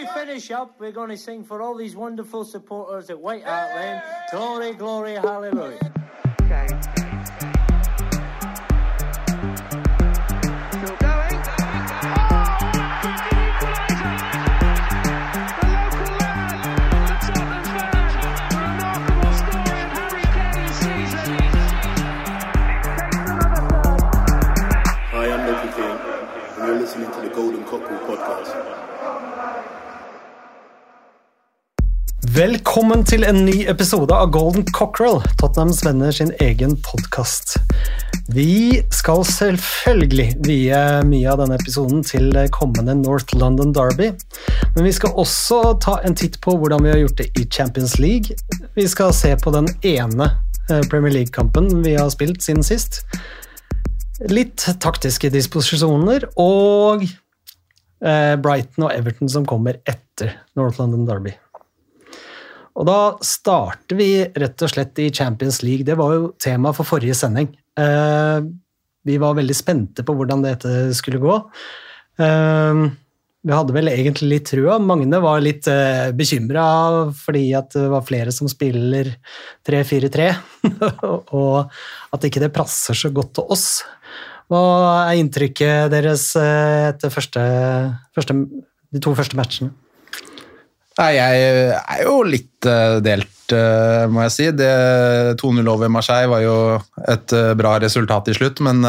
to finish up, we're going to sing for all these wonderful supporters at White Hart Lane. Glory, glory, hallelujah. Still going. Hi, I'm Loki King, and you're listening to the Golden Cockerel podcast. Velkommen til en ny episode av Golden Cockerel, Tottenhams venner sin egen podkast. Vi skal selvfølgelig vie mye av denne episoden til kommende North London Derby, men vi skal også ta en titt på hvordan vi har gjort det i Champions League. Vi skal se på den ene eh, Premier League-kampen vi har spilt siden sist. Litt taktiske disposisjoner og eh, Brighton og Everton som kommer etter North London Derby. Og da starter vi rett og slett i Champions League. Det var jo tema for forrige sending. Eh, vi var veldig spente på hvordan dette skulle gå. Eh, vi hadde vel egentlig litt trua. Magne var litt uh, bekymra fordi at det var flere som spiller 3-4-3, og at ikke det passer så godt til oss. Hva er inntrykket deres eh, etter første, første, de to første matchene? Nei, jeg er jo litt eh, delt, eh, må jeg si. 2-0 over Marseille var jo et eh, bra resultat til slutt, men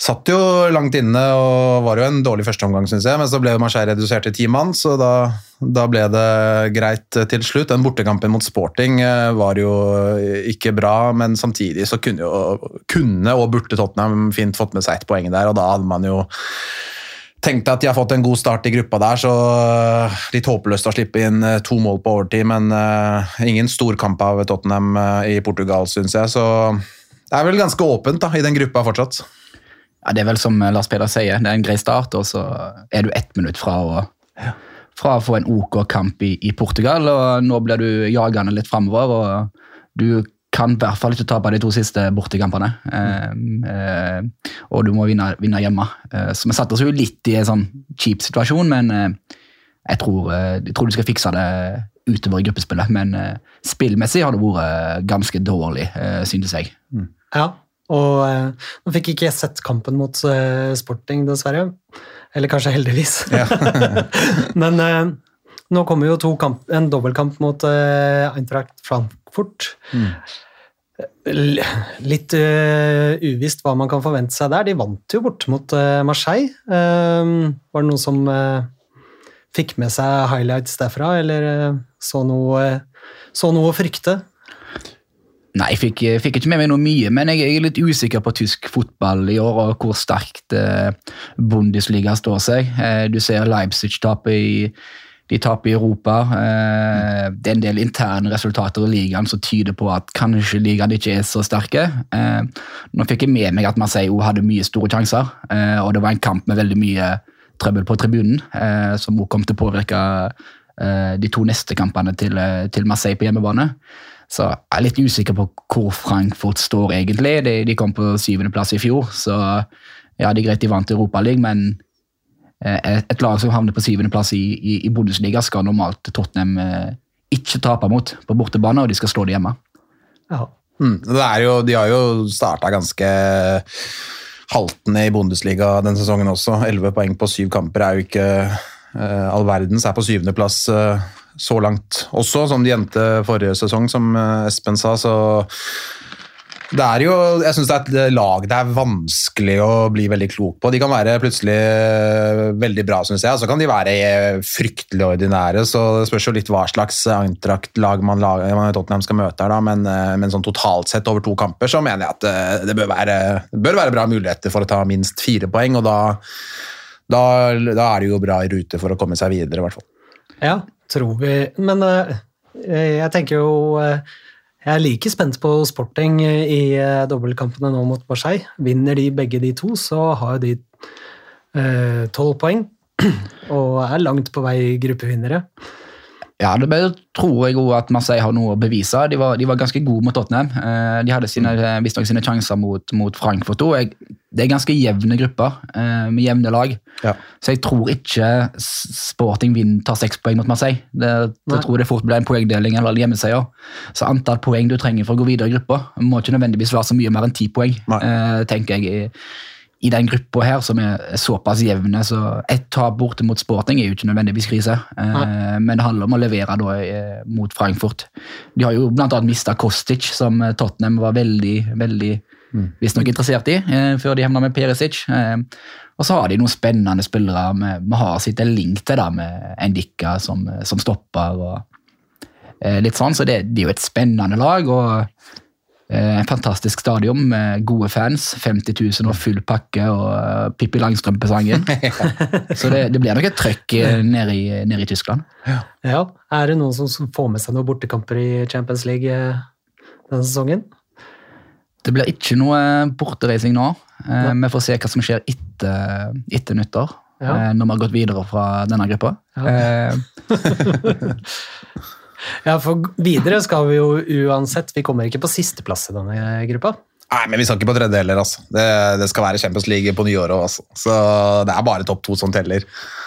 satt jo langt inne og var jo en dårlig førsteomgang, syns jeg. Men så ble Marseille redusert til ti mann, så da, da ble det greit til slutt. Den bortekampen mot Sporting var jo ikke bra, men samtidig så kunne, jo, kunne og burde Tottenham fint fått med seg ett poeng der, og da hadde man jo tenkte at de har fått en god start i gruppa der, så øh, litt håpløst å slippe inn øh, to mål på overtid, men uh, ingen stor kamp av Tottenham uh, i Portugal, syns jeg. Så det er vel ganske åpent da, i den gruppa fortsatt. Ja, Det er vel som Lars Peder sier, det er en grei start, og så er du ett minutt fra å, fra å få en OK kamp i, i Portugal, og nå blir du jagende litt framover, og du kan i hvert fall ikke tape de to siste bortekampene. Mm. eh, og du må vinne, vinne hjemme. Eh, så vi satte oss jo litt i en sånn kjip situasjon, men eh, jeg, tror, eh, jeg tror du skal fikse det utover i gruppespillet. Men eh, spillmessig har det vært ganske dårlig, eh, synes jeg. Ja, og eh, nå fikk ikke jeg sett kampen mot eh, Sporting, dessverre. Eller kanskje heldigvis. Ja. Men eh, nå kommer jo to kamp, en dobbeltkamp mot eh, Eintracht Frankfurt. Mm. Litt uh, uvisst hva man kan forvente seg der. De vant jo bort mot uh, Marseille. Uh, var det noen som eh, fikk med seg highlights derfra, eller så noe, så noe å frykte? Nei, jeg fikk, jeg fikk ikke med meg noe mye, men jeg er litt usikker på tysk fotball i år, og hvor sterkt Bundesliga står seg. Eh, du ser Leipzig tape i de taper i Europa. Eh, det er en del interne resultater i ligaen som tyder på at kanskje ligaen ikke er så sterke. Eh, nå fikk jeg med meg at Marseille hadde mye store sjanser, eh, og det var en kamp med veldig mye trøbbel på tribunen, som også kom til å påvirke de to neste kampene til, Marseille på hjemmebane. Så jeg er litt usikker på hvor Frankfurt står egentlig. De, kom på syvendeplass i fjor, så ja, det er greit de vant Europaligaen, men et, et lag som havner på syvendeplass i, i, i Bundesliga, skal normalt Tottenham eh, ikke tape mot på bortebane, og de skal slå det hjemme. Ja. Mm, det er jo, de har jo starta ganske haltende i Bundesliga den sesongen også. Elleve poeng på syv kamper er jo ikke eh, all verdens. Er på syvendeplass uh, så langt også, som de endte forrige sesong, som eh, Espen sa. så det er jo, jeg synes det er et lag det er vanskelig å bli veldig klok på. De kan være plutselig eh, veldig bra, syns jeg, så kan de være eh, fryktelig ordinære. så Det spørs jo litt hva slags Eintracht-lag man man Tottenham skal møte. her da, men, eh, men sånn totalt sett over to kamper så mener jeg at det bør være, bør være bra muligheter for å ta minst fire poeng. og da, da, da er det jo bra i rute for å komme seg videre, i hvert fall. Ja, tror vi. Men jeg tenker jo Jeg er like spent på Sporting i eh, dobbeltkampene nå mot Marseille. Vinner de begge de to, så har de tolv poeng og er langt på vei gruppevinnere. Ja, det tror jeg også at Marseille har noe å bevise. De var, de var ganske gode mot Tottenham. Eh, De hadde sine, eh, visstnok sine sjanser mot, mot Frankfurt òg. Det er ganske jevne grupper eh, med jevne lag. Ja. Så jeg tror ikke Sporting Wien tar seks poeng mot Marseille. Det, jeg tror det fort blir en poengdeling eller hjemmeseier. Så antall poeng du trenger for å gå videre i gruppa, må ikke nødvendigvis være så mye mer enn ti poeng, Nei. tenker jeg. I- den gruppa her, som er såpass jevne, så ett tap borte mot Sporting er jo ikke nødvendigvis krise. Eh, men det handler om å levere da eh, mot Frankfurt. De har jo annet mista Kostic, som eh, Tottenham var veldig veldig visstnok interessert i, eh, før de havna med Perisic. Eh, og så har de noen spennende spillere. Vi har sitt en link til da, med Endika som, som stopper. og eh, litt sånn, Så det, det er jo et spennende lag. og Eh, En fantastisk stadion med gode fans. 50 000 og full pakke og eh, Pippi Langstrømpe-sangen. Så det, det blir nok et trøkk eh, nede i, nede i Tyskland. Ja, Er det noen som får med seg noen bortekamper i Champions League eh, denne sesongen? Det blir ikke noe bortereising nå. Eh, Vi får se hva som skjer etter, etter nyttår. Ja. eh, Når vi har gått videre fra denne gruppa. Ja. Ja, for videre skal vi jo uansett Vi kommer ikke på sisteplass i denne gruppa. Nei, men vi skal ikke på tredje heller. Altså. Det, det skal være Champions League på nyåret òg. Altså. Så det er bare topp to som teller.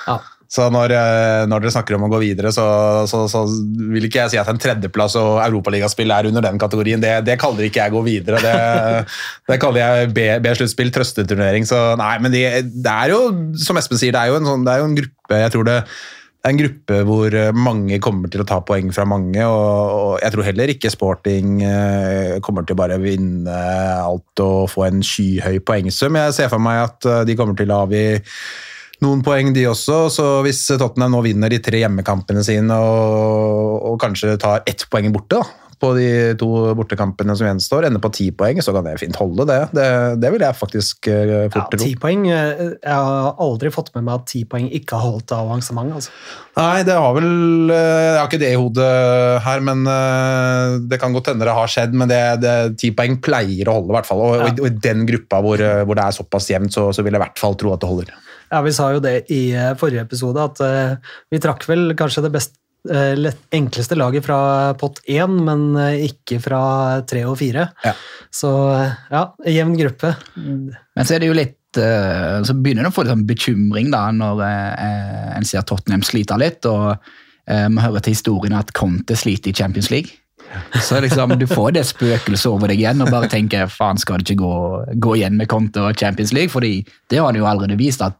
Ja. Så når, eh, når dere snakker om å gå videre, så, så, så vil ikke jeg si at en tredjeplass og europaligaspill er under den kategorien. Det, det kaller ikke jeg gå videre. Det, det kaller jeg B-sluttspill, trøsteturnering. Så nei, men de, det er jo, som Espen sier, det er jo en, sånn, det er jo en gruppe Jeg tror det det er en gruppe hvor eh, mange kommer til å ta poeng fra mange, og, jeg tror heller ikke Sporting eh, kommer til å bare vinne alt og få en skyhøy poengsum. Jeg ser for meg at eh, de kommer til å avgi noen poeng, de også. Så hvis Tottenham nå vinner de tre hjemmekampene sine og, og kanskje tar ett poeng borte da, på de to bortekampene som gjenstår, ender på ti poeng, så kan det fint holde, det. Det, det vil jeg faktisk eh, Ja, fort tro. ti poeng. eh, Jeg har aldri fått med meg at ti poeng ikke har holdt avansement. Altså. Nei, det har vel eh, Jeg har ikke det i hodet her, men det kan godt hende det har skjedd. Men ti poeng pleier å holde, i hvert fall. Og, og, i- og i den gruppa hvor, hvor det er såpass jevnt, så, så vil jeg i hvert fall tro at det holder. Ja, Vi sa jo det i forrige episode, at vi trakk vel kanskje det best, lett, enkleste laget fra pott én, men eh, ikke fra tre og fire. Ja. Så eh, ja, jevn gruppe. Men så er det jo litt eh, Så begynner det å få litt sånn bekymring da, når eh, en ser Tottenham sliter litt, og eh, vi hører til historien at Conte sliter i Champions League. Så liksom, du får det spøkelset over deg igjen og bare tenker faen, skal det ikke gå, gå igjen med Conte og Champions League? Fordi det har han jo allerede vist at eh,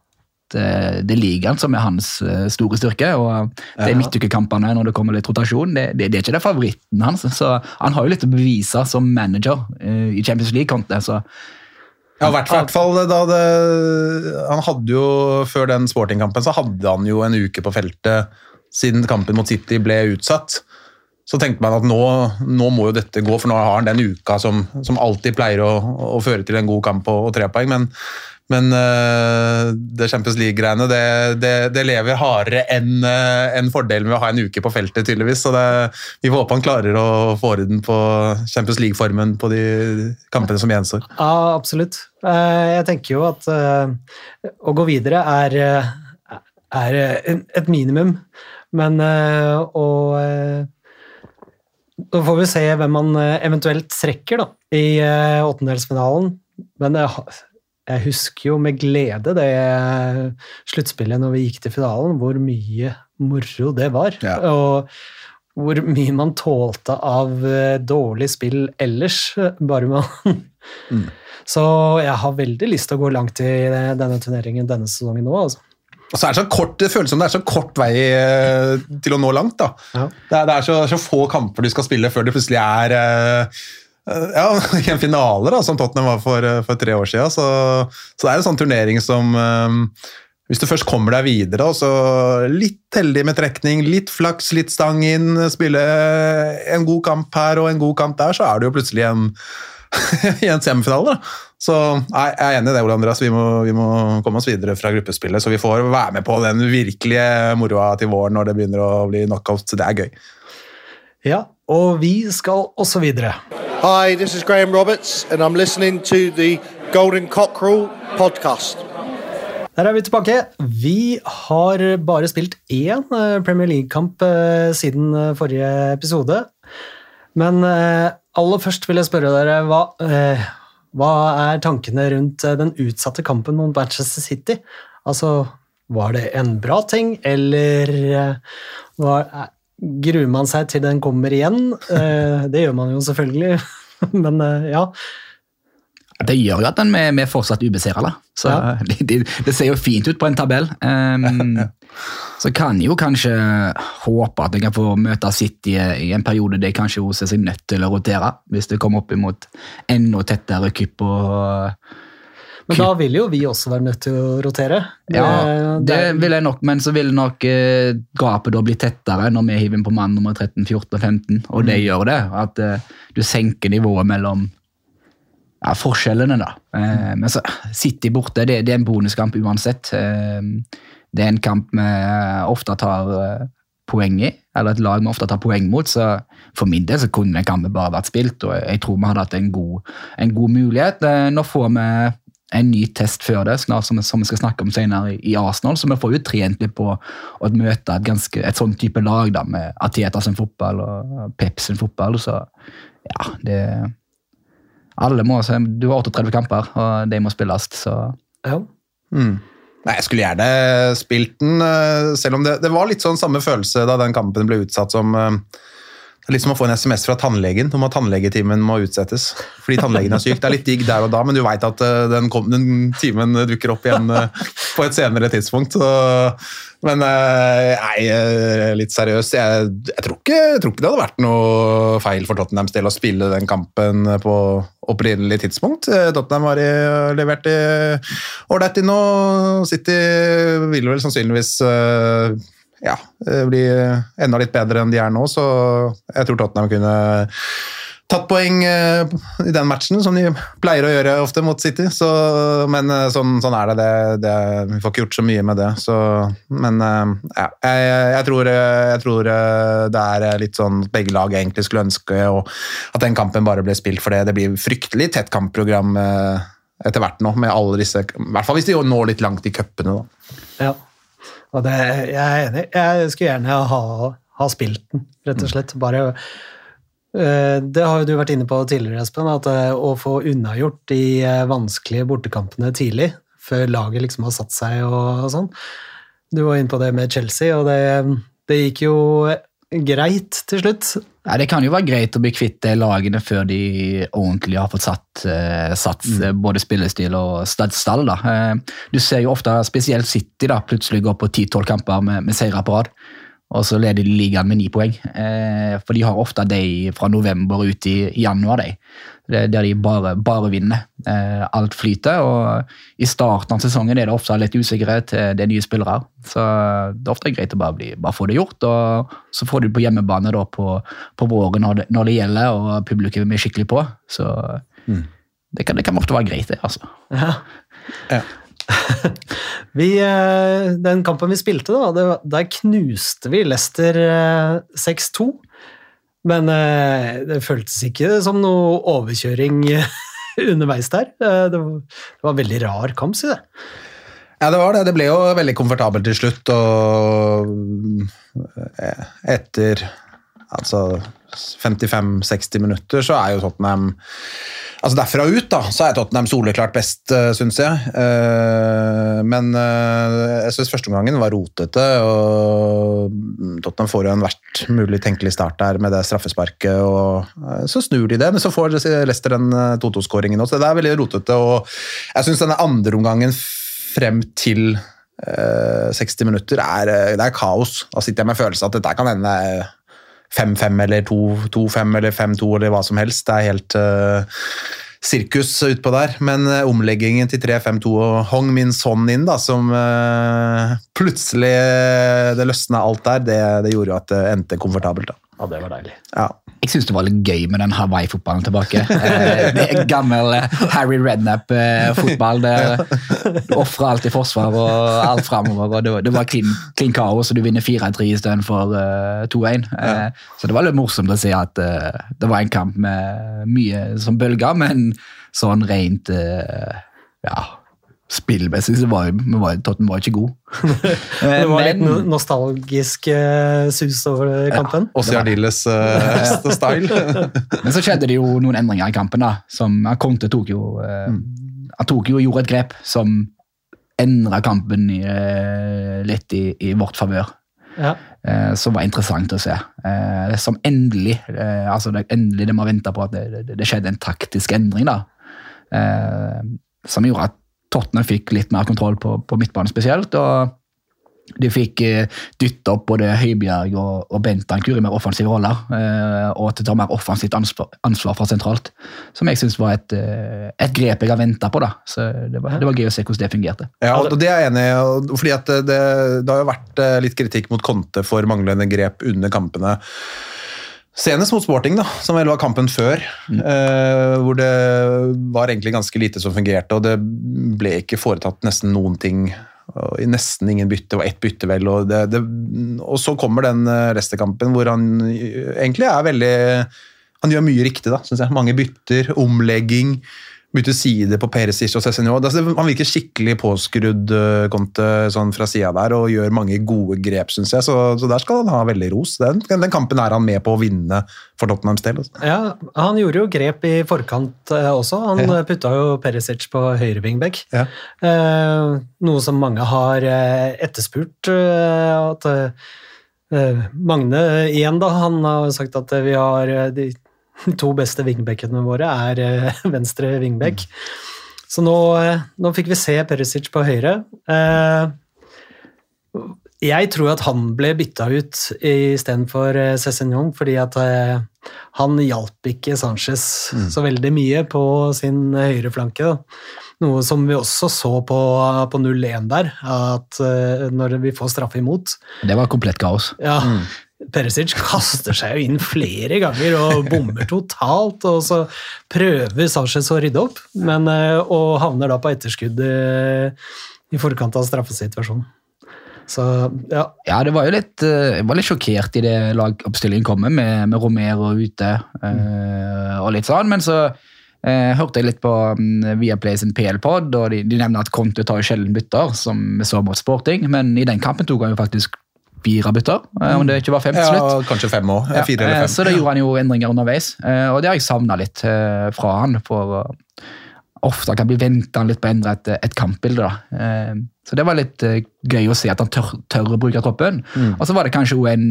det er ligaen som er hans eh, store styrke. og Det er midtukekampene når det kommer litt rotasjon. Det, det, det er ikke det favoritten hans. Så han har jo litt å bevise som manager eh, i Champions League. Conte, så Ja, hvert hvert fall da det Han hadde jo, før den sportingkampen, så hadde han jo en uke på feltet siden kampen mot City ble utsatt. Så tenkte man at nå, nå må jo dette gå, for nå har han den uka som, som alltid pleier å, å føre til en god kamp og, og tre poeng. Men, men uh, det Champions League-greiene det, det, det lever hardere enn uh, en fordelen med å ha en uke på feltet, tydeligvis. Så det, vi får håpe han klarer å få orden på Champions League-formen på de kampene som gjenstår. Ja, absolutt. Eh, Jeg tenker jo at eh, å gå videre er, eh, er eh, et minimum, men eh, å eh, Da får vi se hvem man eh, eventuelt trekker da, i eh, åttendelsfinalen. Men jeg, jeg husker jo med glede det sluttspillet når vi gikk til finalen, hvor mye moro det var. Ja. Og hvor mye man tålte av eh, dårlig spill ellers, bare man Så jeg har veldig lyst til å gå langt i eh, denne turneringen denne sesongen nå. Altså. Og så er det så kort, det føles som det er så kort vei eh, til å nå langt. da. Ja. Det er, det er så, så få kamper du skal spille før det plutselig er ja, i en finale, da, som Tottenham var for, eh, for tre år siden. Så, så det er en sånn turnering som eh, Hvis du først kommer deg videre, så litt heldig med trekning, litt flaks, litt stang inn, spille en god kamp her og en god kamp der, så er du jo plutselig en, i en semifinale. da. Så jeg er enig i det, Ole Andreas. Vi må, vi må komme oss videre fra gruppespillet, så vi får være med på den virkelige moroa til våren når det begynner å bli knockout. Så det er gøy. Ja, og vi skal også videre. Hi, this is Graham Roberts, and I'm listening to the Golden Cockerel podcast. Der er vi tilbake. Vi har bare spilt én eh, Premier League-kamp eh, siden eh, forrige episode. Men aller først vil jeg spørre dere hva, hva er tankene rundt den utsatte kampen mot Manchester City? Altså, var det en bra ting, eller var, gruer man seg til den kommer igjen? Eh, det gjør man jo selvfølgelig, men eh, ja. Det gjør jo at den er, vi er fortsatt ubeseira. Så Ja. det, det, det ser jo fint ut på en tabell. Um, så kan jeg jo kanskje håpe at jeg kan få møte City i en periode der kanskje ser seg nødt til å rotere, hvis det kommer opp imot enda tettere kupp og Men da vil jo vi også være nødt til å rotere. Ja, Det- det det- vil jeg nok, men så vil nok eh, gapet da bli tettere når vi hiver inn på mann nummer 13, 14 og 15, og det gjør det. At eh, du senker nivået mellom ja, forskjellene, da. Eh, men så City borte, det, det er en bonuskamp uansett. Eh, det er en kamp vi ofte tar eh, poeng i, eller et lag vi ofte tar poeng mot, så for min del så kunne kampen bare vært spilt, og jeg tror vi hadde hatt en god, en god mulighet. Eh, nå får vi en ny test før det, snart som, som vi skal snakke om senere i, Arsenal, så vi får jo trent litt på å møte et, ganske, et sånn type lag da, med Ateta sin fotball og Pep sin fotball, så ja, det alle må, se- Du har 38 kamper, og de må spilles, så ja. Mm. Nei, Jeg skulle gjerne spilt den, eh, selv om det, det var litt sånn samme følelse da den kampen ble utsatt som eh, det er litt som å få en SMS fra tannlegen om at tannlegetimen må utsettes. Fordi tannlegen er syk. Det er litt digg der og da, men du veit at eh, den, kom, den timen dukker opp igjen eh, på et senere tidspunkt. Så, men eh, nei, litt seriøst. Jeg, jeg, tror ikke, jeg tror ikke det hadde vært noe feil for Tottenhams del å spille den kampen på opprinnelig tidspunkt. Tottenham har levert i ålreit inn, og City vil vel sannsynligvis ja, eh, bli enda litt bedre enn de er nå, så jeg tror Tottenham kunne tatt poeng eh, i den matchen, som de pleier å gjøre ofte mot City. Så, men eh, sånn, sånn er det, det, det. Vi får ikke gjort så mye med det. Så, men eh, ja, jeg, jeg, tror, eh, jeg tror eh, det er litt sånn at begge lag egentlig skulle ønske og at den kampen bare ble spilt for det. Det blir fryktelig tett kampprogram eh, etter hvert nå, med alle disse I hvert fall hvis de når litt langt i cupene. Ja. Og det, jeg er enig. Jeg skulle gjerne ha, ha spilt den, rett og slett. Bare eh, Det har jo du vært inne på tidligere, Espen, at eh, å få unnagjort de eh, vanskelige bortekampene tidlig, før laget liksom har satt seg og, og sånn. Du var inne på det med Chelsea, og det, det gikk jo greit til slutt. Ja, Det kan jo være greit å bli kvitt de lagene før de ordentlig har fått satt, eh, satt mm. både spillestil og stall. da. Eh, du ser jo ofte spesielt City da, plutselig går på 10-12 kamper med, med seire på rad, og så leder de ligaen med ni poeng. Eh, for de har ofte de fra november ut i, i januar, de. Der de bare, bare vinner. Eh, alt flyter, og i starten av sesongen er det ofte litt usikkerhet. Det er nye spillere. Så det er ofte greit å bare, bli, bare få det gjort, og så får du det på hjemmebane da på, på våren når det, når det gjelder, og publikum er skikkelig på. Så det, kan, det kan ofte være greit, det. altså. Ja. Ja. vi, eh, den kampen vi spilte, da, det, der knuste vi Leicester eh, 6-2. Men eh, det føltes ikke som noe overkjøring underveis der. Eh, Det var, en veldig rar kamp, si det. Ja, det var det. Det ble jo veldig komfortabelt til slutt, og eh, etter altså 55-60 minutter så er jo Tottenham Altså derfra ut, da, så er Tottenham soleklart best, syns jeg. Eh, Men eh, jeg syns førsteomgangen var rotete, og Tottenham får jo en verst mulig tenkelig start der med det straffesparket, og eh, så snur de det, men så får Leicester den 2-2-skåringen også. Det er veldig rotete, og jeg syns denne andre omgangen frem til eh, 60 minutter er, eh, det er kaos. Da sitter jeg med følelsen at dette kan ende eh, 5-5 eller 2-5 eller 5-2 eller hva som helst. Det er helt uh, sirkus utpå der. Men uh, omleggingen til 3-5-2 og Hong Min Son inn, da, som uh, plutselig det løsna alt der, det, det gjorde jo at det endte komfortabelt. da. Ja, det var deilig. Ja. Jeg syns det var litt gøy med den Hawaii-fotballen tilbake. Eh, det er gammel eh, Harry Rednap-fotball. Du ofrer alt i forsvar og alt framover. og Det var, clean kaos, og du vinner 4-3 istedenfor uh, 2-1. Eh, så det var litt morsomt å se at eh, det var en kamp med mye som bølger, men sånn rent eh, ja, spillmessig så var, var, Tottenham var ikke god. Det var litt Men- nostalgisk uh, sus over kampen. Ossi Jardilles uh, style. Men så skjedde det jo noen endringer i kampen. da, som Conte tok jo eh, Han tok jo og gjorde et grep som endra kampen i, eh, litt i, i vårt favør. Ja. eh, som var interessant å se. Eh, som endelig eh, altså det, endelig det har venta på, at det, det, det skjedde en taktisk endring. da, eh, Som gjorde at Tottenham fikk litt mer kontroll på, på midtbanen spesielt. og de fikk eh, dytte opp både Høibjerg og, og Bentankur i mer offensive roller. Eh, og til å ta mer offensivt ansvar, ansvar fra sentralt. Som jeg syns var et, eh, et grep jeg har venta på. da. Så det var, det var gøy å se hvordan det fungerte. Ja, og det er jeg enig i. fordi at det, det har jo vært litt kritikk mot Conte for manglende grep under kampene. Senest mot Sporting, da, som vel var kampen før, eh, hvor det var egentlig ganske lite som fungerte, og det ble ikke foretatt nesten noen ting. Nesten ingen bytte, det var ett bytte vel. Og, det, det, og så kommer den restekampen hvor han egentlig er veldig Han gjør mye riktig, da, synes jeg. Mange bytter, omlegging. Bytte side på Perisic og Cézinho. Altså, han virker skikkelig påskrudd eh, Conte, sånn fra sida der og gjør mange gode grep, syns jeg. Så, så der skal han ha veldig ros. Den, den kampen er han med på å vinne for Tottenhams del. Altså. Ja, han gjorde jo grep i forkant eh, også. Han Ja. eh, putta jo Perisic på høyre wingback. Ja. Eh, noe som mange har eh, etterspurt. eh, at eh, Magne igjen, da, han har sagt at vi har eh, de to beste vingbekkene våre er eh, venstre vingbekk. Så nå, eh, nå fikk vi se Perisic på høyre. Eh, jeg tror at han ble bytta ut istedenfor Cézinhon, fordi at han hjalp ikke Sanchez så veldig mye på sin høyre flanke. Noe som vi også så på, på 0-1 der, at når vi får straffe imot Det var komplett kaos. ja, Perisic kaster seg jo inn flere ganger og bommer totalt, og så prøver Sanchez å rydde opp, men, eh, og havner da på etterskudd eh, i forkant av straffesituasjonen. Så ja, Ja, det var jo litt, eh, jeg var litt sjokkert i det lagoppstillingen kom med, med Romero ute Mm. og litt sånn, men så eh, hørte jeg litt på um, Viaplay sin PL-pod, og de, de nevner at Conte tar jo sjelden bytter, som vi så mot Sporting, men i den kampen tok han jo faktisk fire bytter, om det ikke var fem til slutt. Ja, kanskje fem år. Ja, Fire eller fem. Så da gjorde han jo endringer underveis, og det har jeg savna litt fra han. For ofte kan bli venta litt på å endre et, et kampbilde. da. Så det var litt gøy å se at han tør, tør å bruke troppen. Mm. Og så var det kanskje også en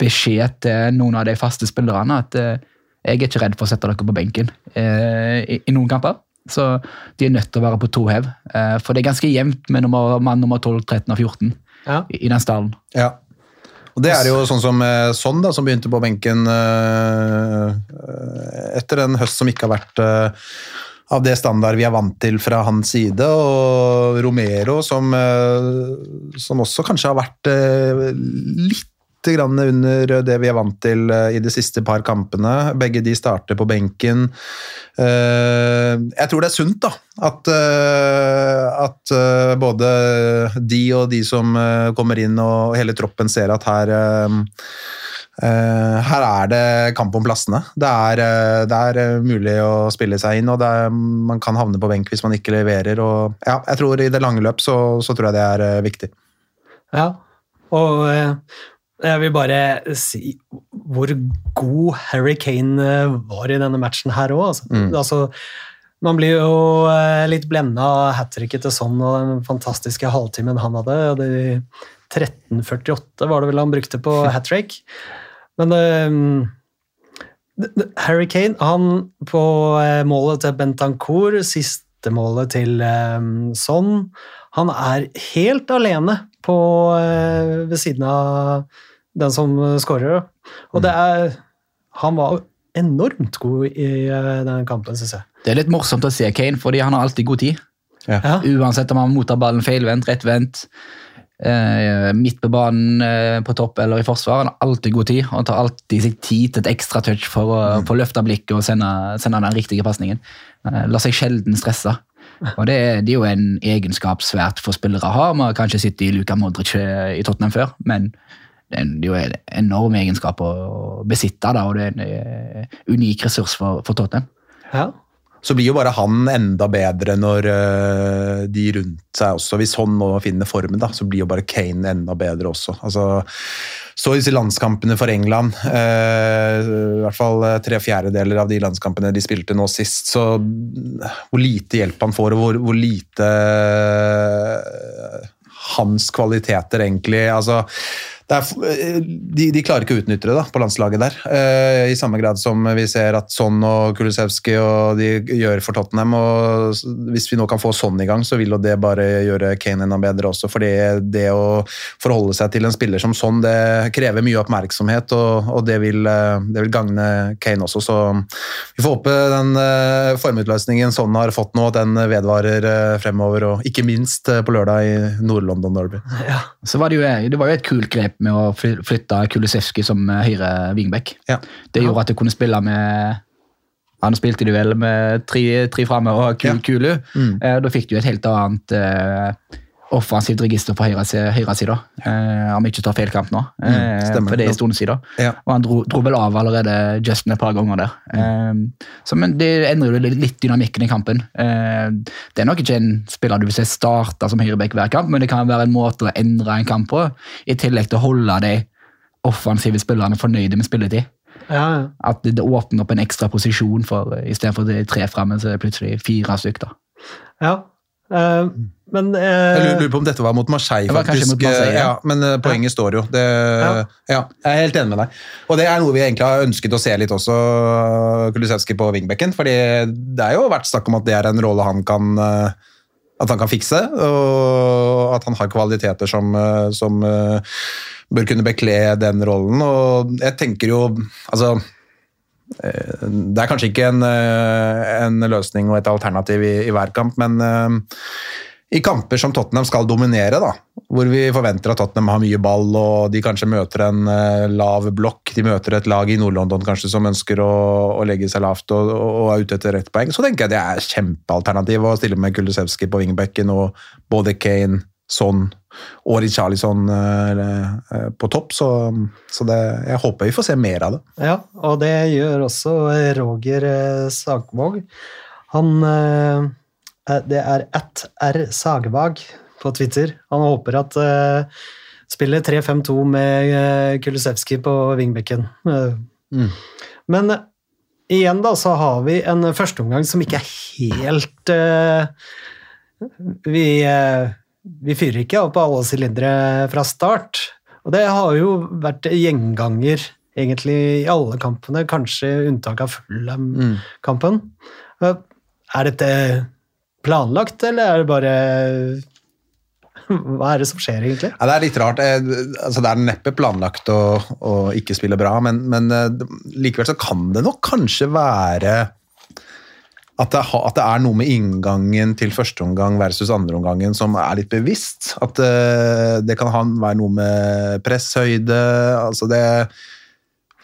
beskjed til noen av de faste spillerne at jeg er ikke redd for å sette dere på benken i, i noen kamper. Så de er nødt til å være på to hev. For det er ganske jevnt med nummer, mann nummer 12, 13 og 14 ja. i, i den stallen. Ja. Og det er jo sånn som eh, Sånn, da, som begynte på benken eh, eh, etter en høst som ikke har vært eh, av det standard vi er vant til fra hans side, og Romero som, som også kanskje har vært litt under det vi er vant til eh, i de siste par kampene. Begge de starter på benken. Eh, Jeg tror det er sunt, da. At, eh, at både de og de som kommer inn og hele troppen ser at her her er det kamp om plassene. Det er, det er mulig å spille seg inn, og er, man kan havne på benk hvis man ikke leverer. Og, ja, jeg tror I det lange løp så, så tror jeg det er viktig. Ja, og jeg vil bare si hvor god Harry Kane eh, var i denne matchen her òg. Altså. Mm. Altså, man blir jo eh, litt blenda av hat tricket til sånn og den fantastiske halvtimen han hadde. det 13.48 var det vel han brukte på hat trick. Men det- Harry Kane, han på målet til Bentancour, siste målet til um, Son, han er helt alene på, uh, ved siden av den som skårer. Og det er Han var enormt god i eh, den kampen, syns jeg. Det er litt morsomt å se Kane, fordi han har alltid god tid. Ja. Uansett om han mottar ballen feilvendt, rettvendt, eh, midt på banen eh, på topp eller i forsvar. Han har alltid god tid, og han tar alltid seg tid til et ekstra touch for å, få å løfte blikket og sende, sende den riktige pasningen. Eh, lar seg sjelden stresse. Og det, er- det er jo en egenskap svært få spillere har. Vi har kanskje sittet i Luka Modric eh, i Tottenham før, men det er en- det jo en enorm egenskap å besitte, da, og det er en eh, unik ressurs for, for Tottenham. Ja. så blir jo bare han enda bedre når eh, de rundt seg også Hvis han nå finner formen, da, så blir jo bare Kane enda bedre også. Altså, så disse landskampene for England, eh, i hvert fall tre fjerdedeler av de landskampene de spilte nå sist, så hvor lite hjelp han får, og hvor, hvor lite eh, hans kvaliteter egentlig altså er, eh, de, de, klarer ikke å utnytte det da, på landslaget der. Eh, I samme grad som vi ser at Son og Kulisevski og de gjør for Tottenham. og Hvis vi nå kan få Son i gang, så vil jo det bare gjøre Kane enda bedre også. For det å forholde seg til en spiller som Son, det krever mye oppmerksomhet, og, og det, vil, eh, det, vil, gagne Kane også. Så vi får håpe den formutløsningen Son har fått nå, den vedvarer fremover. Og ikke minst på lørdag i Nord-London Derby. Ja. Så var det, jo, det var jo et kult grep med å flytte Kulisevskij som eh, høyre wingback. Ja. Det gjorde at du kunne spille med han spilte du vel med tre, tre framme og Kulu. Ja. Mm. Eh, da fikk du et helt annet eh, offensivt register på høyresida, høyre eh, om jeg ikke tar feil kamp nå. Mm, eh, for det er en stund siden. Ja. Og han dro, dro, vel av allerede Justin et par ganger der. Mm. Eh, så, men det endrer jo litt dynamikken i kampen. Eh, det er nok ikke en spiller du vil se starte som høyreback hver kamp, men det kan være en måte å endre en kamp på, i tillegg til å holde de offensive spillerne fornøyde med spilletid. Ja, ja. At det, det, åpner opp en ekstra posisjon for istedenfor tre fremme, så er det plutselig fire stykker. Ja, Uh, men eh, Jeg lurer på om dette var mot Marseille, faktisk. Mot Marseille, ja. ja. men uh, poenget ja. står jo. Det, ja. jeg er helt enig med deg. Og det er noe vi egentlig har ønsket å se litt også, Kulisevskij på wingbacken. fordi det er jo vært snakk om at det er en rolle han kan at han kan fikse, og at han har kvaliteter som, som bør kunne bekle den rollen. Og jeg tenker jo altså Eh, det er kanskje ikke en, eh, en, løsning og et alternativ i, i hver kamp, men uh, i kamper som Tottenham skal dominere, da, hvor vi forventer at Tottenham har mye ball og de kanskje møter en uh, lav blokk, de møter et lag i Nord-London kanskje som ønsker å, å, legge seg lavt og, og er ute etter rett poeng, så tenker jeg det er kjempealternativ å stille med Kulusevski på wingbacken og både Kane, Son og Richarlison eh, eh, på topp, så, så det, jeg håper vi får se mer av det. Ja, og det gjør også Roger eh, Sagvåg. Han Det er at R Sagvag på Twitter. Han håper at spiller 3-5-2 med Kulisevskij på vingbekken. Mm. Men igjen da, så har vi en førsteomgang som ikke er helt Vi vi fyrer ikke opp alle sylindere fra start. Og det har jo vært gjenganger egentlig i alle kampene, kanskje unntak av Fulham-kampen. Mm. Er dette planlagt, eller er det bare Hva er det som skjer, egentlig? Ja, det er litt rart. Altså, det er neppe planlagt å, å ikke spille bra, men, men eh, likevel så kan det nok kanskje være at det, at det, er noe med inngangen til første omgang versus andre omgangen som er litt bevisst. At uh, det kan være noe med presshøyde altså det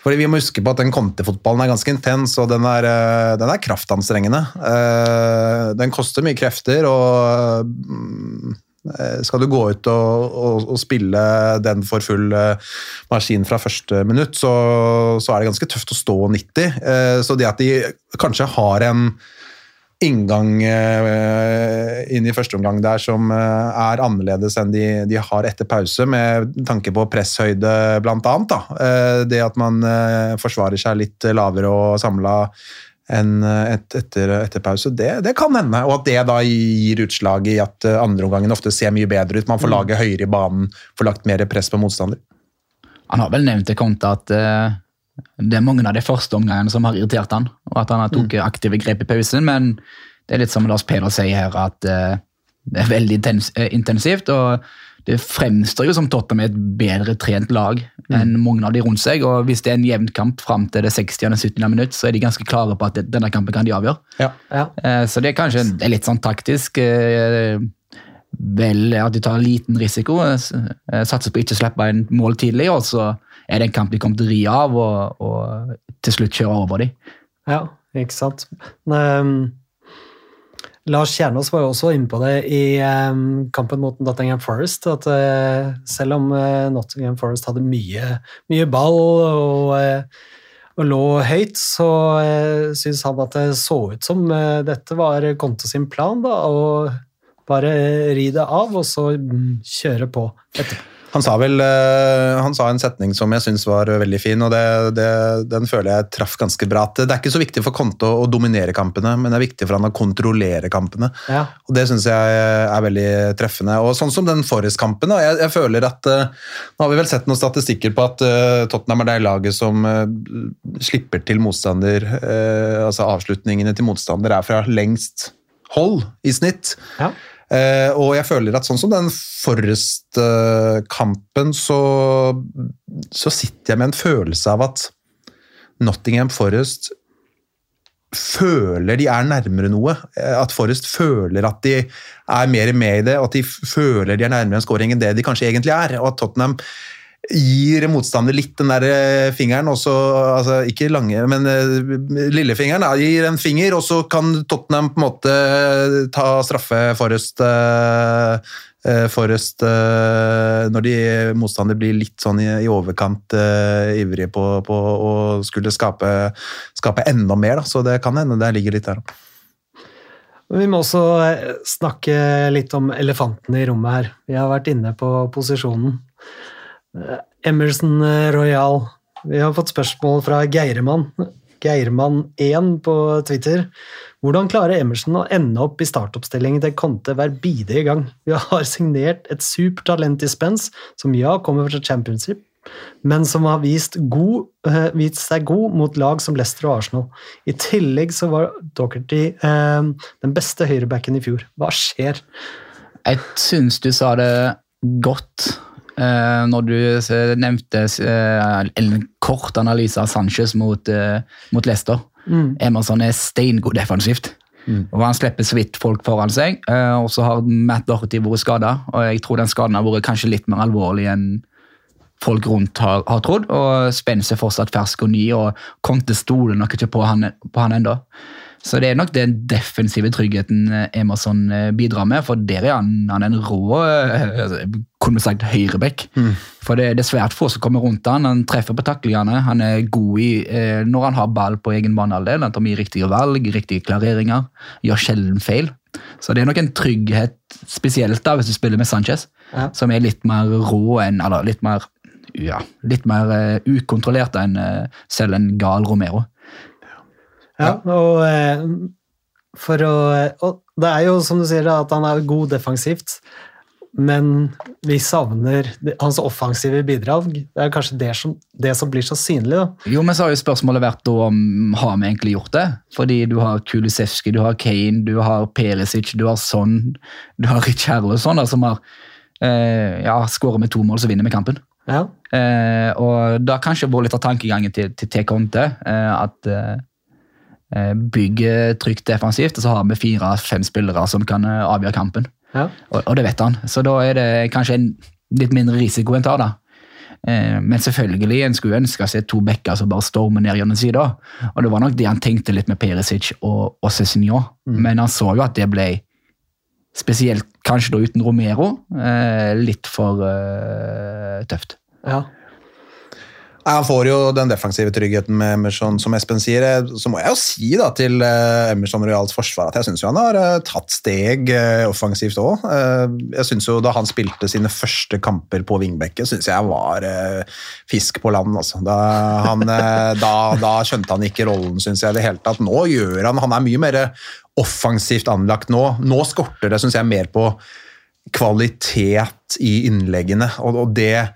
fordi Vi må huske på at den kontefotballen er ganske intens, og den er, uh, den er kraftanstrengende. Uh, den koster mye krefter, og mm, skal du gå ut og, og, og, spille den for full maskin fra første minutt, så, så, er det ganske tøft å stå 90. Så det at de kanskje har en inngang uh, inn i første omgang der som uh, er annerledes enn de, de, har etter pause, med tanke på presshøyde bl.a. Uh, det at man uh, forsvarer seg litt lavere og samla enn et, etter, etter, pause, det, det, kan hende. Og at det da gir utslag i at andreomgangen ofte ser mye bedre ut. Man får mm. laget høyere i banen, får lagt mer press på motstander. Han har vel nevnt til Konta at det er mange av de første omgangene som har irritert han, og at han har tatt mm. aktive grep i pausen. Men det er litt som Lars Peder sier her, at uh, det er veldig eh, intensivt. og det fremstår jo som Tottenham er et bedre trent lag mm. enn mange av de rundt seg. og Hvis det er en jevn kamp fram til det 60. og 70. minutt, så er de ganske klare på at denne kampen kan de avgjøre. Ja. Ja. Uh, så det er kanskje det er litt sånn taktisk. Uh, vel at de tar en liten risiko, satser på ikke å slippe en mål tidlig, og så er det en kamp de kommer til å ri av og, og, til slutt kjøre over dem. Ja, ikke sant. Um, Lars Kjernås var jo også inne på det i um, kampen mot Nottingham Forest. At uh, selv om uh, Nottingham Forest hadde mye, mye ball og, uh, og lå høyt, så uh, syns han at det så ut som dette var Konto sin plan, da, å bare ri det av, og så mm, kjøre på etterpå. Han sa vel eh, han sa en setning som jeg syns var veldig fin, og det, det, den føler jeg traff ganske bra. Det er ikke så viktig for Konto å dominere kampene, men det er viktig for han å kontrollere kampene. Ja. Og Det syns jeg er veldig treffende. Og Sånn som den Forrest-kampen. Jeg, jeg føler at eh, Nå har vi vel sett noen statistikker på at eh, Tottenham er det laget som slipper til motstander Altså avslutningene til motstander er fra lengst hold i snitt. Ja. Eh, og jeg føler at sånn som den Forrest-kampen, så, så sitter jeg med en følelse av at Nottingham Forrest føler de er nærmere noe. Eh, At Forrest føler at de er mer med i det, og at de føler de er nærmere en scoring enn det de kanskje egentlig er. Og at Tottenham gir motstander litt den der eh, fingeren, også, altså ikke lange, men eh, lillefingeren, da, gir en finger, og så kan Tottenham på en måte ta straffe Forrest eh, eh, Forrest eh, når de motstander blir litt sånn i, i overkant uh, ivrige på, på å skulle skape, skape enda mer, da. så det kan hende det ligger litt der. Vi må også eh, snakke litt om elefanten i rommet her. Vi har vært inne på posisjonen. Eh, Emerson eh, Royal. Vi har fått spørsmål fra Geirmann. Geirmann1 på Twitter. Hvordan klarer Emerson å ende opp i startoppstillingen til Conte hver bidige gang? Vi har signert et supertalent i Spence, som ja, kommer fra championship, men som har vist, god, eh, vist seg god mot lag som Leicester og Arsenal. I tillegg så var Docherty eh, den beste høyrebacken i fjor. Hva skjer? Jeg syns du sa det godt når du eh, nevnte eh, en kort analyse av Sanchez mot, eh, mot Leicester. Emerson er steingod defensivt. Og Han slipper så vidt folk foran seg. eh, og så har Matt Doherty vært skada. Og jeg tror den skaden har vært kanskje litt mer alvorlig enn folk rundt har, har trodd. Og Spence er fortsatt fersk og ny, og Conte stoler nok ikke på han, på han ennå. Så det er nok den defensive tryggheten eh, Emerson eh, bidrar med, for der er han, han er en rå eh, altså, kunne sagt høyreback. For det, det er svært få som kommer rundt han. Han treffer på taklingene. Han er god i eh, når han har ball på egen banehalvdel. Han tar mye riktige valg, riktige klareringer. Gjør sjelden feil. Så det er nok en trygghet, spesielt da hvis du spiller med Sanchez, Ja. som er litt mer rå enn Eller litt mer ja, litt mer uh, ukontrollert enn uh, selv en gal Romero. Ja, og eh, for å Og det er jo som du sier, at han er god defensivt, men vi savner hans offensive bidrag. Det er kanskje det som, det som blir så synlig, da. Jo, men så har jo spørsmålet vært om har vi egentlig gjort det? Fordi du har Kulisevski, du har Kane, du har Perisic, du har Son, du har Richarlison, som har eh, ja, skåret med to mål, så vinner vi kampen. Ja. Eh, og da kanskje vært litt av tankegangen til, til T. Conte, eh, at eh, bygge trygt defensivt, og så har vi fire-fem spillere som kan eh, avgjøre kampen. ja. Og, og det vet han, så da er det kanskje en litt mindre risiko en tar da. Eh, men selvfølgelig, en skulle ønske seg to bekker som bare stormer ned gjennom sida. Og det var nok det han tenkte litt med Perisic og, og Cézinho. Men han så jo at det ble, spesielt kanskje da uten Romero, eh, litt for eh, tøft. ja. Han får jo den defensive tryggheten med Emerson, som Espen sier. Så må jeg jo si da til eh, Emerson Royals forsvar at jeg syns han har eh, tatt steg eh, offensivt òg. Jeg synes jo da han spilte sine første kamper på vingbekket, syns jeg var fisk på land. Altså. Da, han, da, da skjønte han ikke rollen, syns jeg det hele tatt. Nå gjør han Han er mye mer offensivt anlagt nå. Nå skorter det, syns jeg, mer på kvalitet i innleggene, og, og det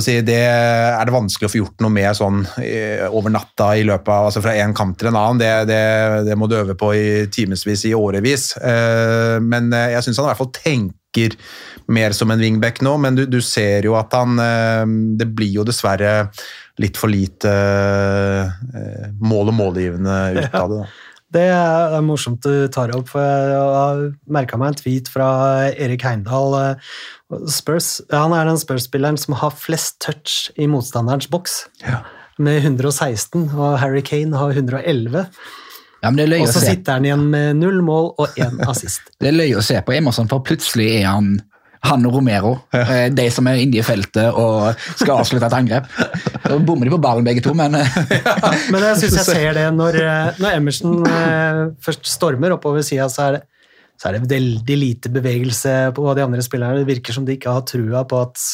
si, Det er det vanskelig å få gjort noe med sånn eh, over natta i løpet av, altså fra en kamp til en annen. Det, det, det må du øve på i timevis, i årevis. Eh, Men eh, jeg syns han i hvert fall tenker mer som en wingback nå, men du, du ser jo at han Det blir jo dessverre litt for lite mål og målgivende ut av det. da. Det er morsomt du tar opp, for jeg har merka meg en tweet fra Erik Heimdal. eh, Spurs, han er den Spurs-spilleren som har flest touch i motstanderens boks, med 116, og Harry Kane har 111. Ja, men det løye Og så sitter han igjen med null mål og én assist. Det er løye å se på Emerson, for plutselig er han han og Romero, ja. de som er inne i feltet og skal avslutte et angrep. Da bommer de på ballen begge to, men ja. Men jeg syns jeg ser det når, eh, når Emerson eh, først stormer oppover sida, så, er så er det veldig lite bevegelse på de andre spillerne. Det virker som de ikke har trua på at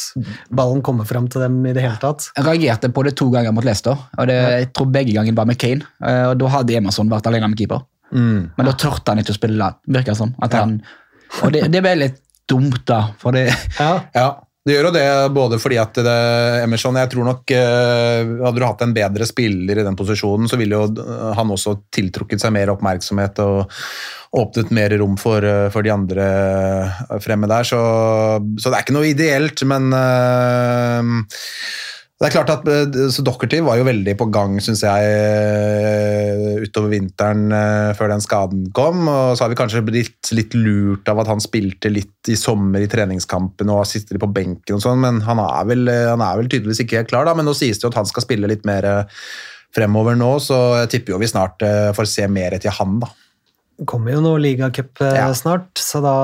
ballen kommer fram til dem i det hele tatt. jeg reagerte på det to ganger mot Leicester. og det, Jeg tror begge ganger var med Kane. eh, og Da hadde Emerson vært alene med keeper. Mm. Men da tørte han ikke å spille land, virker det som. At han, og det, det ble litt dumt, da. For det, Ja, Ja, det gjør jo det både fordi at det, Emerson Jeg tror nok eh, Hadde du hatt en bedre spiller i den posisjonen, så ville jo eh, han også tiltrukket seg mer oppmerksomhet og åpnet mer rom for, eh, for de andre fremme der. Så, så det er ikke noe ideelt, men eh, det er klart at eh, så Docherty var jo veldig på gang, syns jeg, eh, utover vinteren eh, før den skaden kom. Og så har vi kanskje blitt litt lurt av at han spilte litt i sommer i treningskampen og sitter på benken og sånn, men han er, vel, han er vel tydeligvis ikke helt klar, da. Men nå sies det jo at han skal spille litt mer fremover nå, så jeg tipper jo vi snart får se mer til han, da. det kommer jo noe ligacup Ja. snart, så da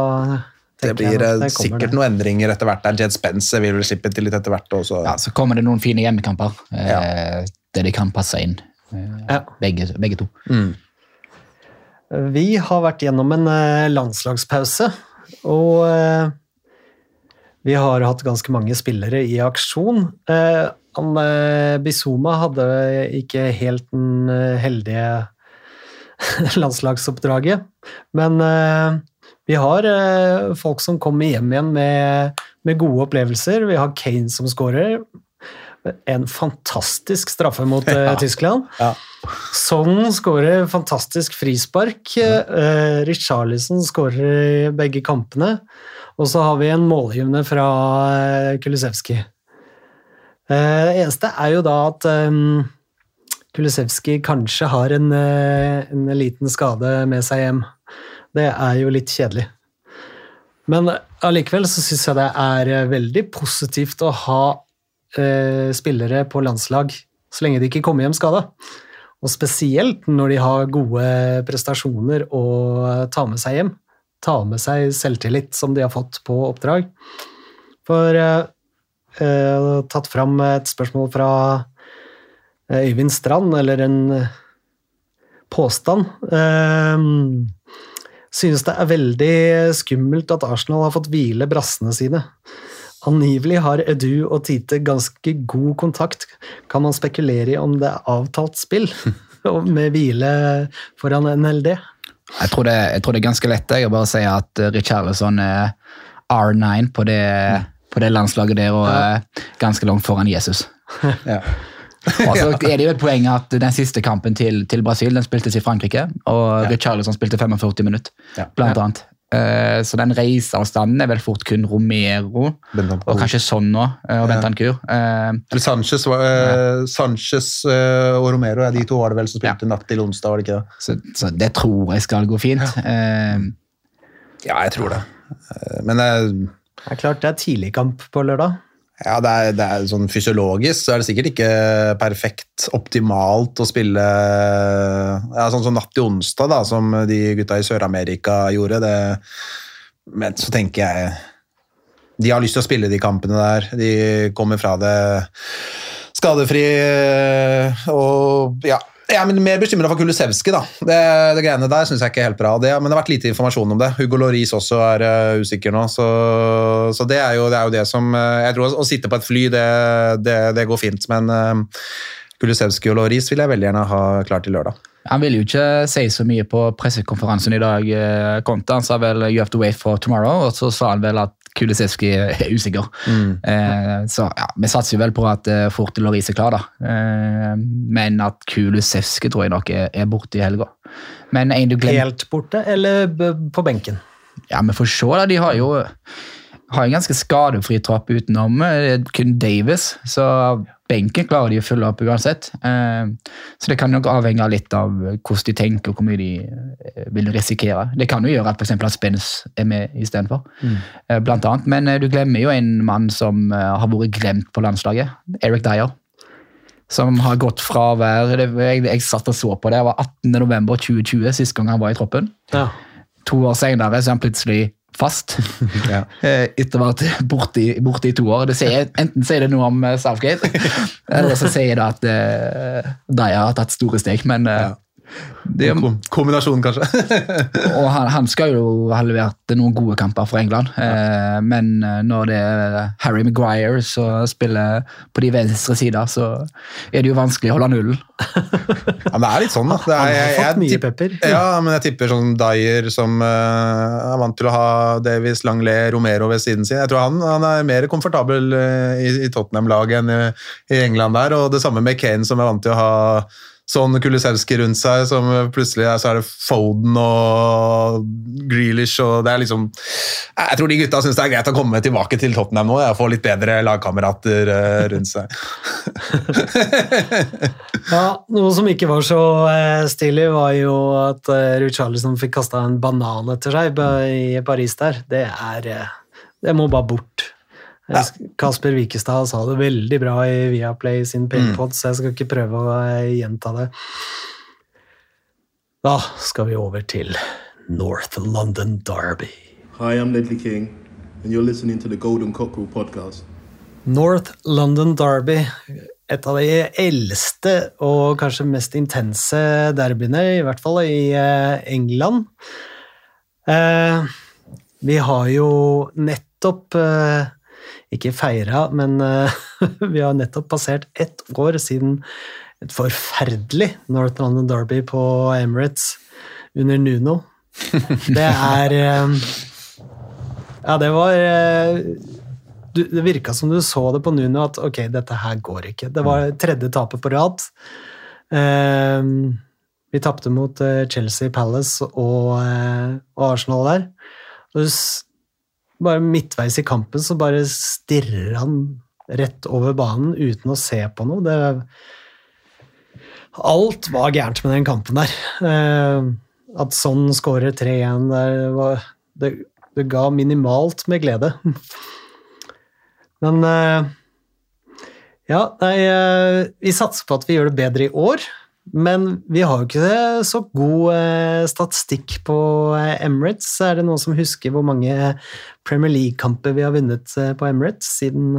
Det blir jeg eh, det sikkert det. noen endringer etter hvert. der Jed Spence vil vel slippe til litt etter hvert også. ja, så kommer det noen fine hjemmekamper ja. der de kan passe inn, eh, Ja. begge, begge to. Mm. Vi har vært gjennom en eh, landslagspause, og eh, vi har hatt ganske mange spillere i aksjon. Eh, eh, Bizuma hadde ikke helt den eh, heldige landslagsoppdraget, men eh, vi har eh, folk som kommer hjem igjen med, med gode opplevelser. Vi har Kane som skårer. En fantastisk straffe mot eh, Ja. Tyskland. Ja. Son skårer fantastisk frispark. Uh, Richarlison skårer i begge kampene. Og så har vi en målgivende fra eh, Kulisevskij. Eh, det eneste er jo da at um, Kulisevskij kanskje har en, eh, en liten skade med seg hjem. Det er jo litt kjedelig. Men allikevel så syns jeg det er eh, veldig positivt å ha eh, spillere på landslag så lenge de ikke kommer hjem skada. Og spesielt når de har gode prestasjoner å ta med seg hjem. Ta med seg selvtillit som de har fått på oppdrag. For eh, har tatt fram et spørsmål fra eh, Øyvind Strand, eller en eh, påstand. Eh, synes det er veldig skummelt at Arsenal har fått hvile brassene sine. Angivelig har Edu og Tite ganske god kontakt. Kan man spekulere i om det er avtalt spill med hvile foran NLD? Jeg tror, det, jeg tror det er ganske lett jeg, å bare si at eh, Richarlison er R9 på det, på det landslaget der og Ja. er ganske langt foran Jesus. Ja. Og så er det jo et poeng at den siste kampen til, til Brasil den spiltes i Frankrike, og Richarlison spilte 45 minutter, Ja. blant annet. Uh, Så den reiseavstanden er vel fort kun Romero Bentancur. og kanskje Son nå, eh, og Ja. Bentancur. Eh, Eller Sanchez, var- eh, Sanchez og Romero, ja, de to var det vel som spilte natt til onsdag, var det ikke det? Så, så det tror jeg skal gå fint. Ja, jeg tror det. Men Det er klart det er tidligkamp på lørdag. Ja, det er, det er sånn fysiologisk så er det sikkert ikke perfekt optimalt å spille ja, sånn som natt til onsdag, da, som de gutta i Sør-Amerika gjorde. Det, men så tenker jeg De har lyst til å spille de kampene der. De kommer fra det skadefri eh, og ja. Jeg er mer bekymra for Kulusevski. da. Det, det greiene der syns jeg ikke er helt bra. Det, men det har vært lite informasjon om det. Hugo Loris også er uh, usikker nå. Så, så det, er jo, det er jo det som uh, Jeg tror å, å sitte på et fly, det, går fint. Men uh, Kulusevski og Loris vil jeg veldig gjerne ha klart til lørdag. Han ville jo ikke si så mye på pressekonferansen i dag. Konta. Han sa vel 'you have to wait for tomorrow', og så sa han vel at Kulisevski er usikker. Eh, så ja, vi satser jo vel på at eh, Forte Loris er klar, da. Eh, men at Kulisevski tror jeg nok er, er borte i helga. Men en du glemmer Helt borte eller på benken? Ja, vi får se, da. De har jo har en ganske skadefri tropp utenom eh, kun Davis, så benken klarer de å følge opp uansett. Eh, Så det kan nok avhenge litt av hvordan de tenker og hvor mye de eh, vil risikere. Det kan jo gjøre at f.eks. at Spence er med istedenfor, mm. blant annet. Men eh, du glemmer jo en mann som eh, har vært glemt på landslaget. Eric Dyer. Som har gått fra å være jeg, jeg satt og så på det, det var 18.11.2020 sist gang han var i troppen. Ja. To år senere så er han plutselig fast. Ja. Eh, Etter å ha vært borte borte i to år. Det sier, enten sier det noe om eh, Southgate, eller så sier det at uh, de har tatt store steg. Men uh, Ja. Det, Kom kombinasjon, kanskje. og han, han skal jo ha levert noen gode kamper for England, eh, men eh, når det er Harry Maguire som spiller på de venstre sider, så er det jo vanskelig å holde nullen. Ja, men det er litt sånn, da. Det er, Han har fått jeg, mye pepper. Ja, men jeg tipper sånn Dyer som uh, er vant til å ha Davies, Langley, Romero ved siden sin. Jeg tror han, han er mer komfortabel uh, i, i Tottenham-laget enn i, i England der, og det samme med Kane som er vant til å ha sånn Kulisevskij rundt seg, som plutselig er, så er det Foden og Grealish og det er liksom Jeg tror de gutta syns det er greit å komme tilbake til Tottenham nå og få litt bedre lagkamerater eh, rundt seg. Ja, Noe som ikke var så eh, stilig, var jo at Ruud Charlison fikk kasta en banan etter seg i Paris der. Det er eh, Det må bare bort. Eh, Kasper Wikestad sa det veldig bra i Viaplay sin Painpod, så jeg skal ikke prøve å eh, gjenta det. Da skal vi over til North London Derby. Hi, I'm Ledley King, and you're listening to the Golden Cockerel podcast. North London Derby, et av de eldste og kanskje mest intense derbyene, i hvert fall i eh, England. Eh, vi har jo nettopp eh, ikke feira, men eh, vi har nettopp passert ett år siden et forferdelig North London Derby på Emirates under Nuno. Det er eh, Ja, det var eh, du, Det virka som du så det på Nuno at ok, dette her går ikke. Det var tredje tapet på rad. Vi tapte mot Chelsea Palace og, og Arsenal der. Og bare midtveis i kampen så bare stirrer han rett over banen uten å se på noe. Det, alt var gærent med den kampen der. Eh, at sånn skårer 3-1 der, var, det, det ga minimalt med glede. Men eh, ja, nei, eh, vi satser på at vi gjør det bedre i år. Men vi har jo ikke så god eh, statistikk på eh, Emirates. Er det noen som husker hvor mange Premier League-kamper vi har vunnet eh, på Emirates siden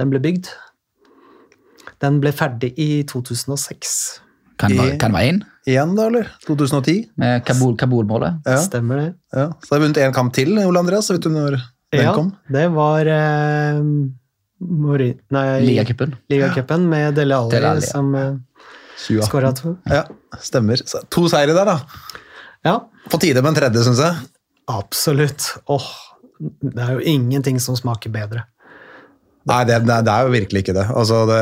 den ble bygd? Den ble ferdig i 2006. Kan det være- én? Igjen, da, eller? 2010? Med Kabul, Kabul-målet. Ja. Stemmer det? Ja. Så har jeg vunnet én kamp til, Ole Andreas. Vet du når den Ja, kom? det var eh, Mori... Nei, Ligacupen. Ligacupen med Dele Alli, Dele Alli, ja. som 2018. skåra to. Ja, stemmer. Så, to seire der, da. Ja, På tide med en tredje, syns jeg. absolutt. Åh, det er jo ingenting som smaker bedre. Nei, det, det, det er jo virkelig ikke det. Altså, det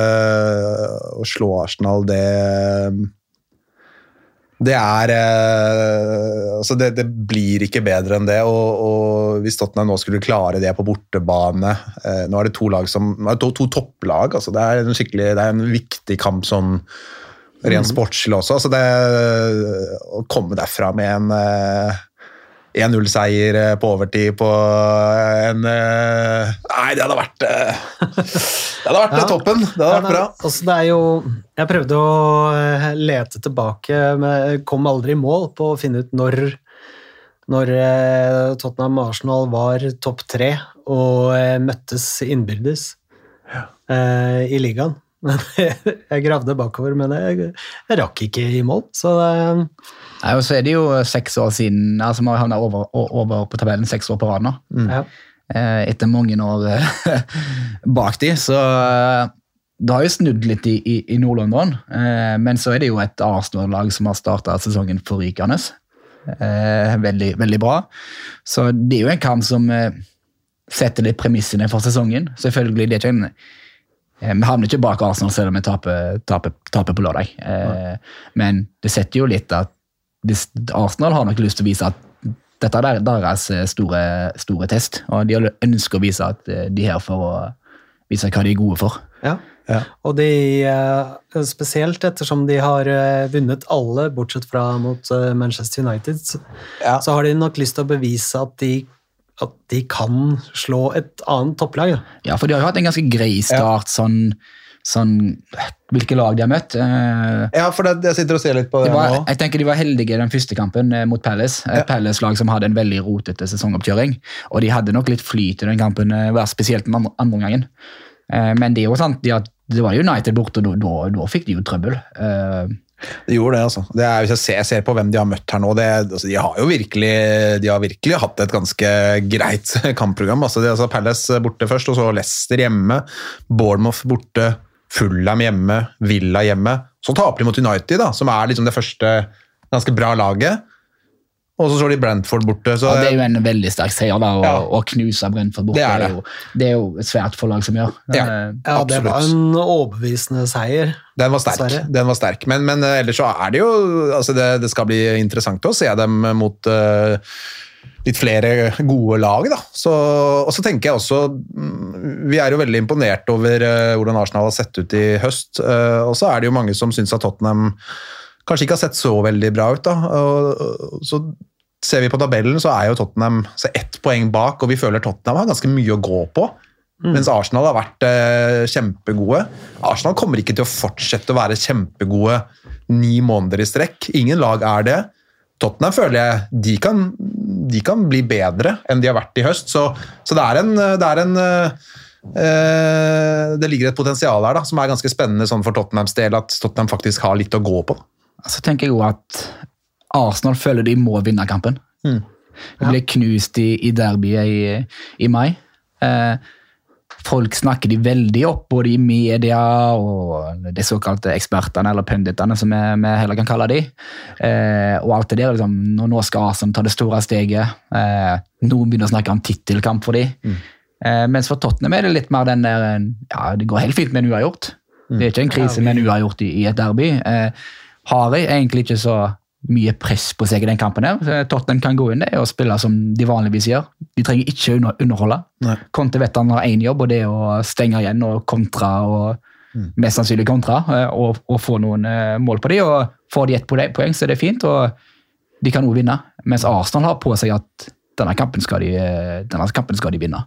å slå Arsenal, det Det er eh, Altså, det, det blir ikke bedre enn det. Og, og hvis Tottenham nå skulle klare det på bortebane eh, Nå er det to lag som to, to topplag. Altså, det er en skikkelig Det er en viktig kamp sånn rent sportslig også. Så det Å komme derfra med en eh, 1-0-seier eh, på overtid på en eh, Nei, det hadde vært eh, Det hadde vært Ja. eh, toppen. Det hadde Ja, vært bra. altså, det er jo Jeg prøvde å eh, lete tilbake, men kom aldri i mål på å finne ut når når eh, Tottenham og Arsenal var topp tre og eh, møttes innbyrdes ja. i ligaen. Men jeg gravde bakover, men jeg, jeg rakk ikke i mål. Så Nei, og så er det jo seks år siden altså Vi har havnet over, over på tabellen seks år på rad nå. ja. eh, Etter mange år eh, bak de, så eh, det har jo snudd litt i, i, i Nord-London. Eh, men så er det jo et Arsenal-lag som har starta sesongen forrykende. Eh, veldig, veldig bra. Så det er jo en kamp som setter litt premissene for sesongen. Selvfølgelig, det er ikke en Vi havner ikke bak Arsenal selv om vi taper, taper, taper på lørdag. Ja. men det setter jo litt at hvis Arsenal har nok lyst til å vise at dette er deres eh, store, store test, og de ønsker å vise at eh, de er her for å vise hva de er gode for. Ja. Ja. Og de, eh, spesielt ettersom de har eh, vunnet alle, bortsett fra mot eh, Manchester United, så, Ja. så har de nok lyst til å bevise at de, at de kan slå et annet topplag. Da. Ja, for de har jo hatt en ganske grei start sånn sånn Hvilke lag de har møtt. Eh, Ja, for det, jeg sitter og ser litt på det det var, nå. jeg tenker De var heldige i den første kampen eh, mot Palace. Et Ja. Palace-lag som hadde en veldig rotete sesongoppkjøring. Og de hadde nok litt flyt i den kampen, eh, spesielt den andre, andre gangen. Eh, Men det er jo sant, de det var United borte, og da, da, da fikk de jo trøbbel. Det gjorde det, altså. Det er, hvis jeg ser, ser på hvem de har møtt her nå, det, altså, de har jo virkelig, de har virkelig hatt et ganske greit kampprogram. Altså, de, altså Palace borte først, og så Leicester hjemme. Bournemouth borte, Fulham hjemme, Villa hjemme. Så taper de mot United, da, som er liksom det første ganske bra laget. Og så slår de Brentford borte. Så, og det er jo en veldig sterk seier da, å, Ja. å knuse Brentford borte. Det er det. jo, det er jo et svært forlag lag som gjør. Ja. Eh, Ja, det var en overbevisende seier. Den var sterk. Den var sterk. Men, men eh, ellers så er det jo altså det, det skal bli interessant å se dem mot uh, litt flere gode lag. da. Så, og så tenker jeg også mm, Vi er jo veldig imponert over uh, hvordan Arsenal har sett ut i høst. Uh, og så er det jo mange som syns at Tottenham kanskje ikke har sett så veldig bra ut. da. Og, så ser vi på tabellen, så er jo Tottenham så ett poeng bak, og vi føler Tottenham har ganske mye å gå på. Mens Arsenal har vært eh, kjempegode. Arsenal kommer ikke til å fortsette å være kjempegode ni måneder i strekk. Ingen lag er det. Tottenham føler jeg de kan, de kan bli bedre enn de har vært i høst. Så, så det er en, det, er en eh, det ligger et potensial her da, som er ganske spennende sånn for Tottenhams del, at Tottenham faktisk har litt å gå på. Så tenker jeg jo at Arsenal føler de må vinne kampen. Mm. De ble knust i, i derbyet i, i mai. Eh, folk snakker de veldig opp, både i media og de såkalte ekspertene, eller punditene, som vi, vi heller kan kalle de. Eh, og alt det der, liksom, nå, nå skal Arsenal ta det store steget. Eh, noen begynner å snakke om tittelkamp for de. Eh, mens for Tottenham er det litt mer den der eh, Ja, det går helt fint med en uavgjort. Det er ikke en krise med en uavgjort i, i et derby. Eh, har jeg egentlig ikke så mye press på seg i den kampen. her. Tottenham kan gå inn det og spille som de vanligvis gjør. De trenger ikke å underholde. Nei. Conte vet han har én jobb, og det er å stenge igjen og kontre. og Mest sannsynlig kontre, eh, og, og få noen eh, mål på de, og Får de ett poeng, så er det fint, og de kan også vinne. Mens Arsenal har på seg at denne kampen skal de, eh, denne kampen skal de vinne.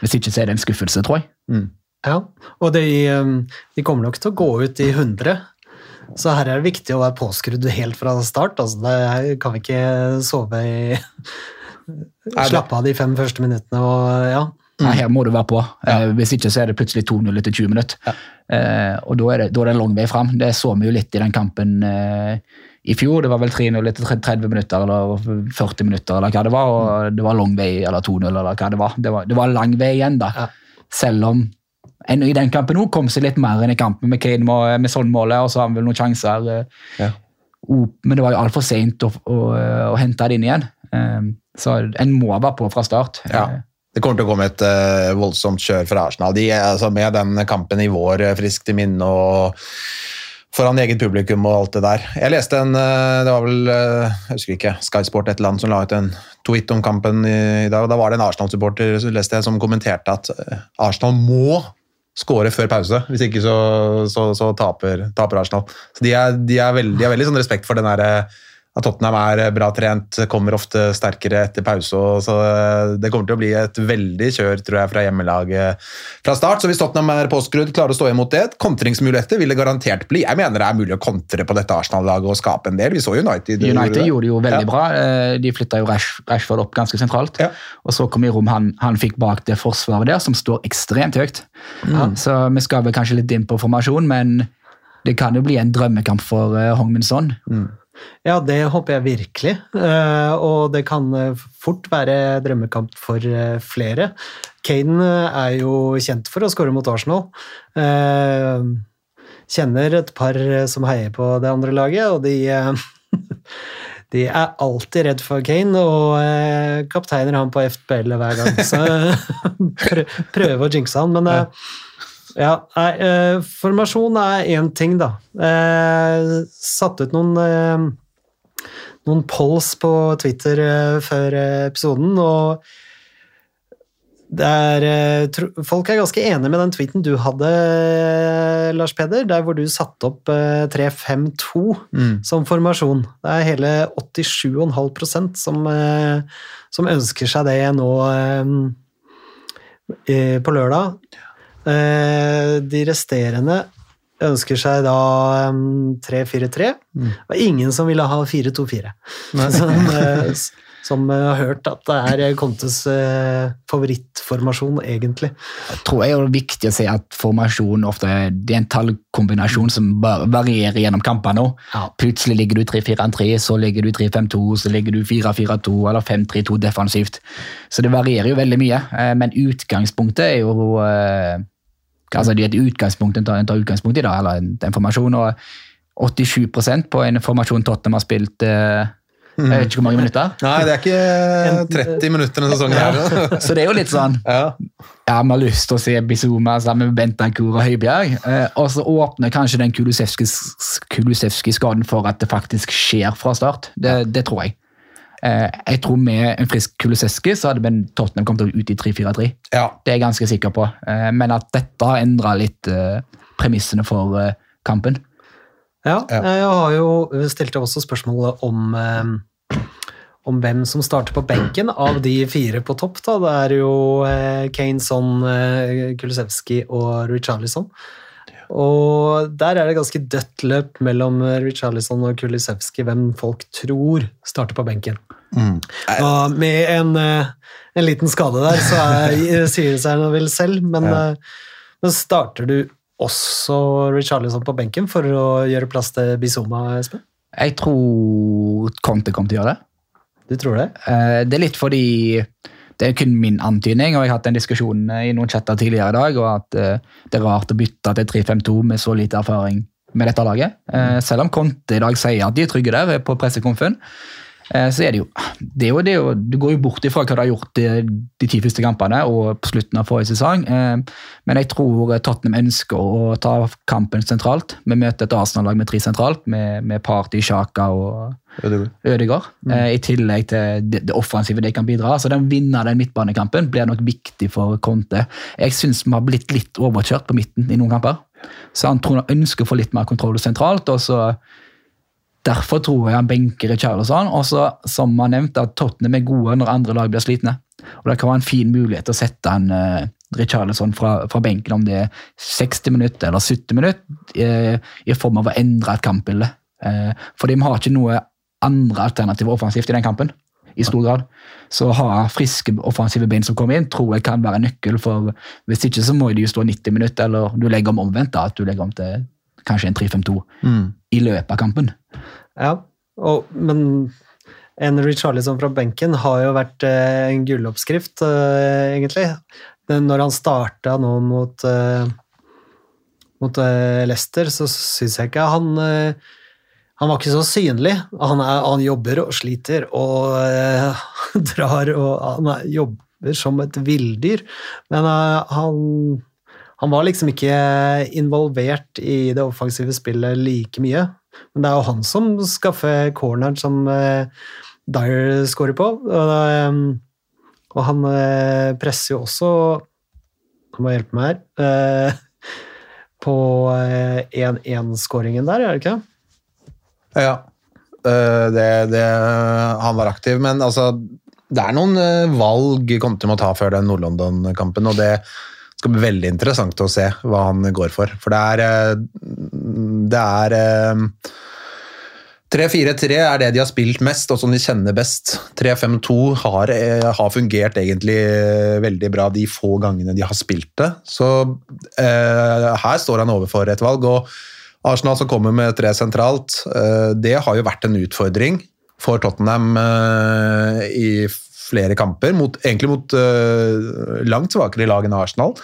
Hvis ikke så er det en skuffelse, tror jeg. Ja, og de, de kommer nok til å gå ut i 100. Så her er det viktig å være påskrudd helt fra start. Altså, det kan vi ikke sove i Slappe av de fem første minuttene og ja. Nei, her må du være på. Eh, hvis ikke så er det plutselig 2-0 etter 20 minutter. Eh, og da er, det, da er det en lang vei fram. Det så vi jo litt i den kampen eh, i fjor. Det var vel 3-0 etter 30 minutter eller 40 minutter, eller hva det var. Og det var lang vei, eller 2-0, eller hva det var. Det var, det var lang vei igjen, da. Ja. Selv om en i den kampen òg kom seg litt mer enn i kampen med Kane med, med sånn målet, og så har han vel noen sjanser. eh, Ja. men det var jo altfor seint å, å, å hente det inn igjen. Eh, så en må være på fra start. Ja. Eh, Det kommer til å komme et uh, voldsomt kjør fra Arsenal. De, altså, med den kampen i vår frisk friskt i minne og foran eget publikum og alt det der. Jeg leste en eh, Det var vel eh, jeg husker ikke, Sky Sport et eller annet som la ut en tweet om kampen i, i dag. og Da var det en Arsenal-supporter leste jeg, som kommenterte at eh, Arsenal må skåre før pause. Hvis ikke så, så, så taper, taper Arsenal. Så de, er, de, er veldig, de har veldig sånn respekt for den derre at Tottenham er bra trent, kommer ofte sterkere etter pause. Så det kommer til å bli et veldig kjør tror jeg, fra hjemmelaget fra start. Så hvis Tottenham er påskrudd, klarer å stå imot det, kontringsmuligheter vil det garantert bli. Jeg mener det er mulig å kontre på dette Arsenal-laget og skape en del. Vi så United. United gjorde det jo veldig Ja. bra. Eh, De flytta jo Rashford opp ganske sentralt. Ja. Og så kom i rom han, han fikk bak det forsvaret der, som står ekstremt høyt. Mm. Så vi skal vel kanskje litt inn på formasjon, men det kan jo bli en drømmekamp for uh, Hongmin Son. Ja, det håper jeg virkelig. Eh, og det kan eh, fort være drømmekamp for eh, flere. Kane er jo kjent for å skåre mot Arsenal. Kjenner et par som heier på det andre laget, og de De er alltid redd for Kane, og kapteiner han på FPL hver gang. Så prøver å jinxe han, men ja, nei, eh, formasjon er én ting, da. Eh, satt ut noen eh, noen polls på Twitter eh, før eh, episoden, og det er, eh, folk er ganske enige med den tweeten du hadde, Lars Peder, der hvor du satte opp eh, 3-5-2 Mm. som formasjon. Det er hele 87,5% som, som ønsker seg det nå eh, på lørdag. Eh, De resterende ønsker seg da um, 3-4-3. Mm. Og ingen som ville ha 4-2-4. Som, eh, som eh, har hørt at det er Contes favorittformasjon, egentlig. Jeg tror jeg det er viktig å si at formasjon ofte det er en tallkombinasjon som varierer gjennom kampene. Ja. Plutselig ligger du 3-4-3, så ligger du 3-5-2, så ligger du 4-4-2 eller 5-3-2 defensivt. Så det varierer jo veldig mye, men utgangspunktet er jo altså det er et utgangspunkt en tar, en tar utgangspunkt i, da, eller en, en formasjon. og 87% på en formasjon Tottenham har spilt eh, jeg vet ikke hvor mange minutter. Nei, det er ikke 30 minutter denne sesongen her. Så det er jo litt sånn Ja. ja, vi har lyst til å se Bizuma sammen med Bentancour og Høibjerg. Eh, og så åpner kanskje den Kulusevski-skaden for at det faktisk skjer fra start. Det, det tror jeg. Eh, jeg tror med en frisk Kuliseski så hadde Ben Tottenham kommet ut i 3-4-3. ja. Det er jeg ganske sikker på. Eh, men at dette har endra litt eh, premissene for eh, kampen. Ja, jeg har jo stilte også spørsmålet om eh, om hvem som starter på benken av de fire på topp. da. Det er jo eh, Kane, Son, eh, Kulusevski og Richarlison. Og der er det ganske dødt løp mellom Richarlison og Kulisevski, hvem folk tror starter på benken. Mm. Og med en, eh, en liten skade der, så er, sier det seg vel selv, men, Ja. eh, men starter du også Richarlison på benken for å gjøre plass til Bizoma, Espen? Jeg tror Conte kommer til å gjøre det. Du tror det? Eh, Det er litt fordi det er kun min antydning, og jeg har hatt en diskusjon eh, i noen chatter tidligere i dag, og at eh, det er rart å bytte til 3-5-2 med så lite erfaring med dette laget. Eh, Selv om Conte i dag sier at de er trygge der på pressekonfen, så er det jo det er jo, det er jo Du går jo bort ifra hva du har gjort de, de ti første kampene og på slutten av forrige sesong, eh, men jeg tror Tottenham ønsker å ta kampen sentralt. Vi møter et Arsenal-lag med tre sentralt, med, med Party, Sjaka og Ødegaard, Mm. i tillegg til det, det offensive de kan bidra. Så den vinner den midtbanekampen blir nok viktig for Conte. Jeg syns vi har blitt litt overkjørt på midten i noen kamper. Så han tror han ønsker å få litt mer kontroll sentralt. og så Derfor tror jeg han benker Richarlison. Og så, som han nevnte, at Tottenham er gode når andre lag blir slitne. Og Det kan være en fin mulighet til å sette en uh, Richarlison fra, fra benken, om det er 60 minutter eller 70 minutter, eh, i form av å endre et kampbilde. Eh, fordi vi har ikke noe andre alternativer offensivt i den kampen. i stor grad. Så å ha friske offensive bein som kommer inn, tror jeg kan være en nøkkel. for Hvis ikke så må de jo stå 90 minutter, eller du legger om omvendt. da, At du legger om til kanskje en 3-5-2 i løpet av kampen. Ja, og, men en Richarlison fra benken har jo vært eh, en gulloppskrift, eh, egentlig. Når han starta nå mot, eh, mot Leicester, så syns jeg ikke han Han var ikke så synlig. Han, er, han jobber og sliter og eh, drar, og han er, jobber som et villdyr. Men eh, han han var liksom ikke involvert i det offensive spillet like mye. Men det er jo han som skaffer corneren som eh, Dyer scorer på. Og, eh, og han eh, presser jo også Han må hjelpe meg her. eh, på eh, 1-1-skåringen der, er det ikke? Ja, eh, det, det, han var aktiv, men altså Det er noen eh, valg til må ta før den Nord-London-kampen, og det skal bli veldig interessant å se hva han går for. For det er eh, Det er eh, 3-4-3 er det de har spilt mest, og som de kjenner best. 3-5-2 har, eh, har fungert egentlig eh, veldig bra de få gangene de har spilt det. Så eh, her står han overfor et valg. og Arsenal som kommer med tre sentralt, eh, det har jo vært en utfordring for Tottenham eh, i flere kamper, mot, egentlig mot uh, langt svakere lag enn Arsenal,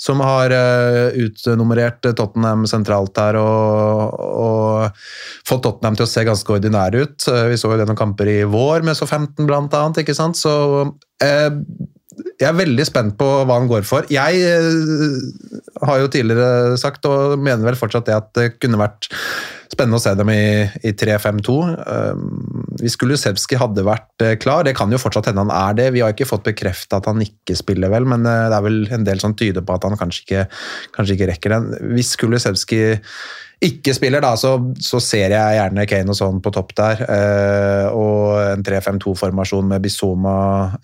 som har uh, utnummerert Tottenham sentralt her og, og fått Tottenham til å se ganske ordinære ut. Uh, Vi så jo det noen kamper i vår med så 15 blant annet, ikke sant? Så jeg er veldig spent på hva han går for. Jeg har jo tidligere sagt, og mener vel fortsatt det, at det kunne vært spennende å se dem i, i 3-5-2. Um, hvis Kulusevski hadde vært eh, klar, det kan jo fortsatt hende han er det. Vi har ikke fått bekrefta at han ikke spiller, vel, men eh, det er vel en del som tyder på at han kanskje ikke, kanskje ikke rekker den. Hvis Kulusevski ikke spiller, da, så, så ser jeg gjerne Kane og sånn på topp der. eh, og en 3-5-2-formasjon med Bizoma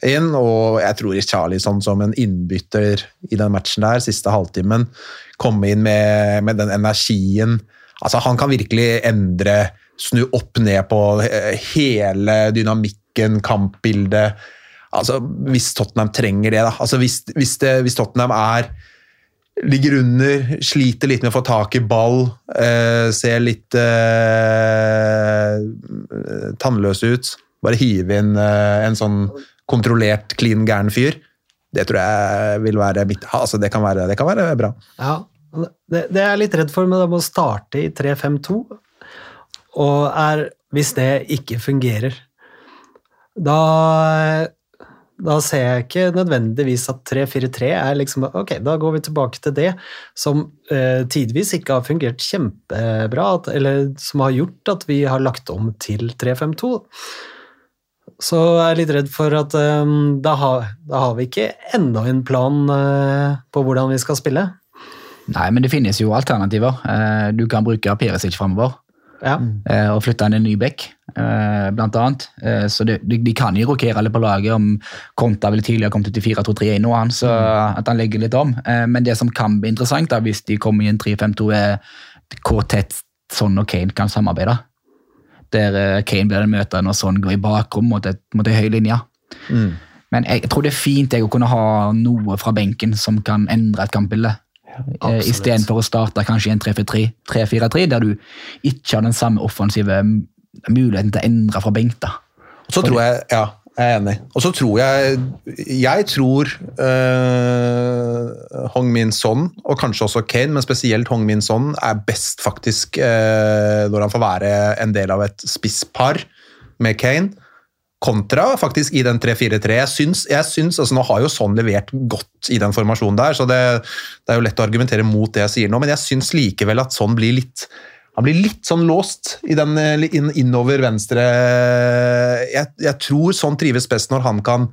inn. Og jeg tror Charlison som en innbytter i den matchen der, siste halvtimen, komme inn med, med den energien. Altså, han kan virkelig endre, snu opp ned på eh, hele dynamikken, kampbildet. Altså, hvis Tottenham trenger det, da. Altså, hvis, hvis, det, hvis Tottenham er ligger under, sliter litt med å få tak i ball, eh, ser litt eh, tannløs ut. Bare hive inn eh, en sånn kontrollert, clean, gæren fyr. Det tror jeg vil være mitt altså det, kan være, det kan være bra. Ja, det, det er jeg litt redd for med da må å starte i 3-5-2, og er hvis det ikke fungerer. Da, da ser jeg ikke nødvendigvis at 3-4-3 er liksom Ok, da går vi tilbake til det som eh, tidvis ikke har fungert kjempebra, at, eller som har gjort at vi har lagt om til 3-5-2. Så jeg er litt redd for at um, da, har, da har vi ikke enda en plan uh, på hvordan vi skal spille. Nei, men det finnes jo alternativer. Eh, Du kan bruke Perisic framover Ja. eh, og flytte inn en ny bekk, eh, blant annet. Så de, de kan jo rokere litt på laget. om Konta ville tidligere kommet ut i 4-2-3-1 nå, han, så at han legger litt om. Men det som kan bli interessant da, hvis de kommer i en 3-5-2, er hvor tett Son og Kane kan samarbeide. Der Kane blir den møteren og Son går i bakrom mot, et, mot en høy linje. Men jeg tror det er fint jeg, å kunne ha noe fra benken som kan endre et kampbilde. Absolutt. Istedenfor å starte kanskje i en 3-4-3, 3-4-3, der du ikke har den samme offensive muligheten til å endre fra benk. da. Og så tror jeg, ja, jeg er enig. Og så tror jeg Jeg tror øh, Hong Min Son, og kanskje også Kane, men spesielt Hong Min Son, er best faktisk øh, når han får være en del av et spisspar med Kane. Kontra faktisk i den 3-4-3. Jeg syns, jeg altså Nå har jo sånn levert godt i den formasjonen der, så det, det er jo lett å argumentere mot det jeg sier nå, men jeg syns likevel at sånn blir litt han blir litt sånn låst i den, inn, innover venstre. Jeg, jeg tror sånn trives best når han kan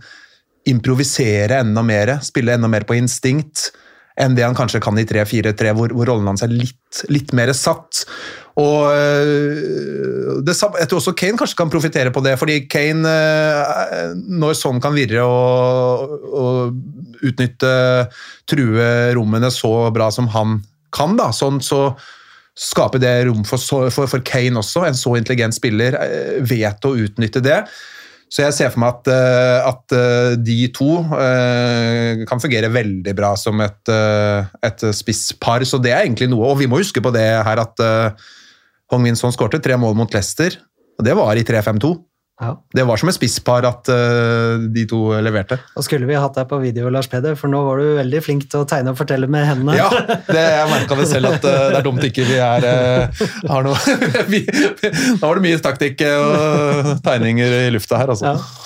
improvisere enda mer, spille enda mer på instinkt enn det han kanskje kan i 3-4-3, hvor, hvor rollen hans er litt, litt mer satt. Og øh, det, Jeg tror også Kane kanskje kan profitere på det, fordi Kane, øh, når sånn kan virre og, og utnytte, true rommene så bra som han kan, da, sånn så skaper det rom for, for, for Kane også. En så intelligent spiller eh, vet å utnytte det. Så jeg ser for meg at, eh, at eh, de to eh, kan fungere veldig bra som et, et spisspar, så det er egentlig noe. Og vi må huske på det her at Hong Min Son skårte tre mål mot Leicester, og det var i 3-5-2. Ja. Det var som et spisspar at uh, de to leverte. Og skulle vi hatt deg på video, Lars Peder, for nå var du veldig flink til å tegne og fortelle med hendene. Ja, det, jeg merka det selv at uh, det er dumt ikke vi er uh, har noe vi, Da var det mye taktikk og tegninger i lufta her, altså. Ja.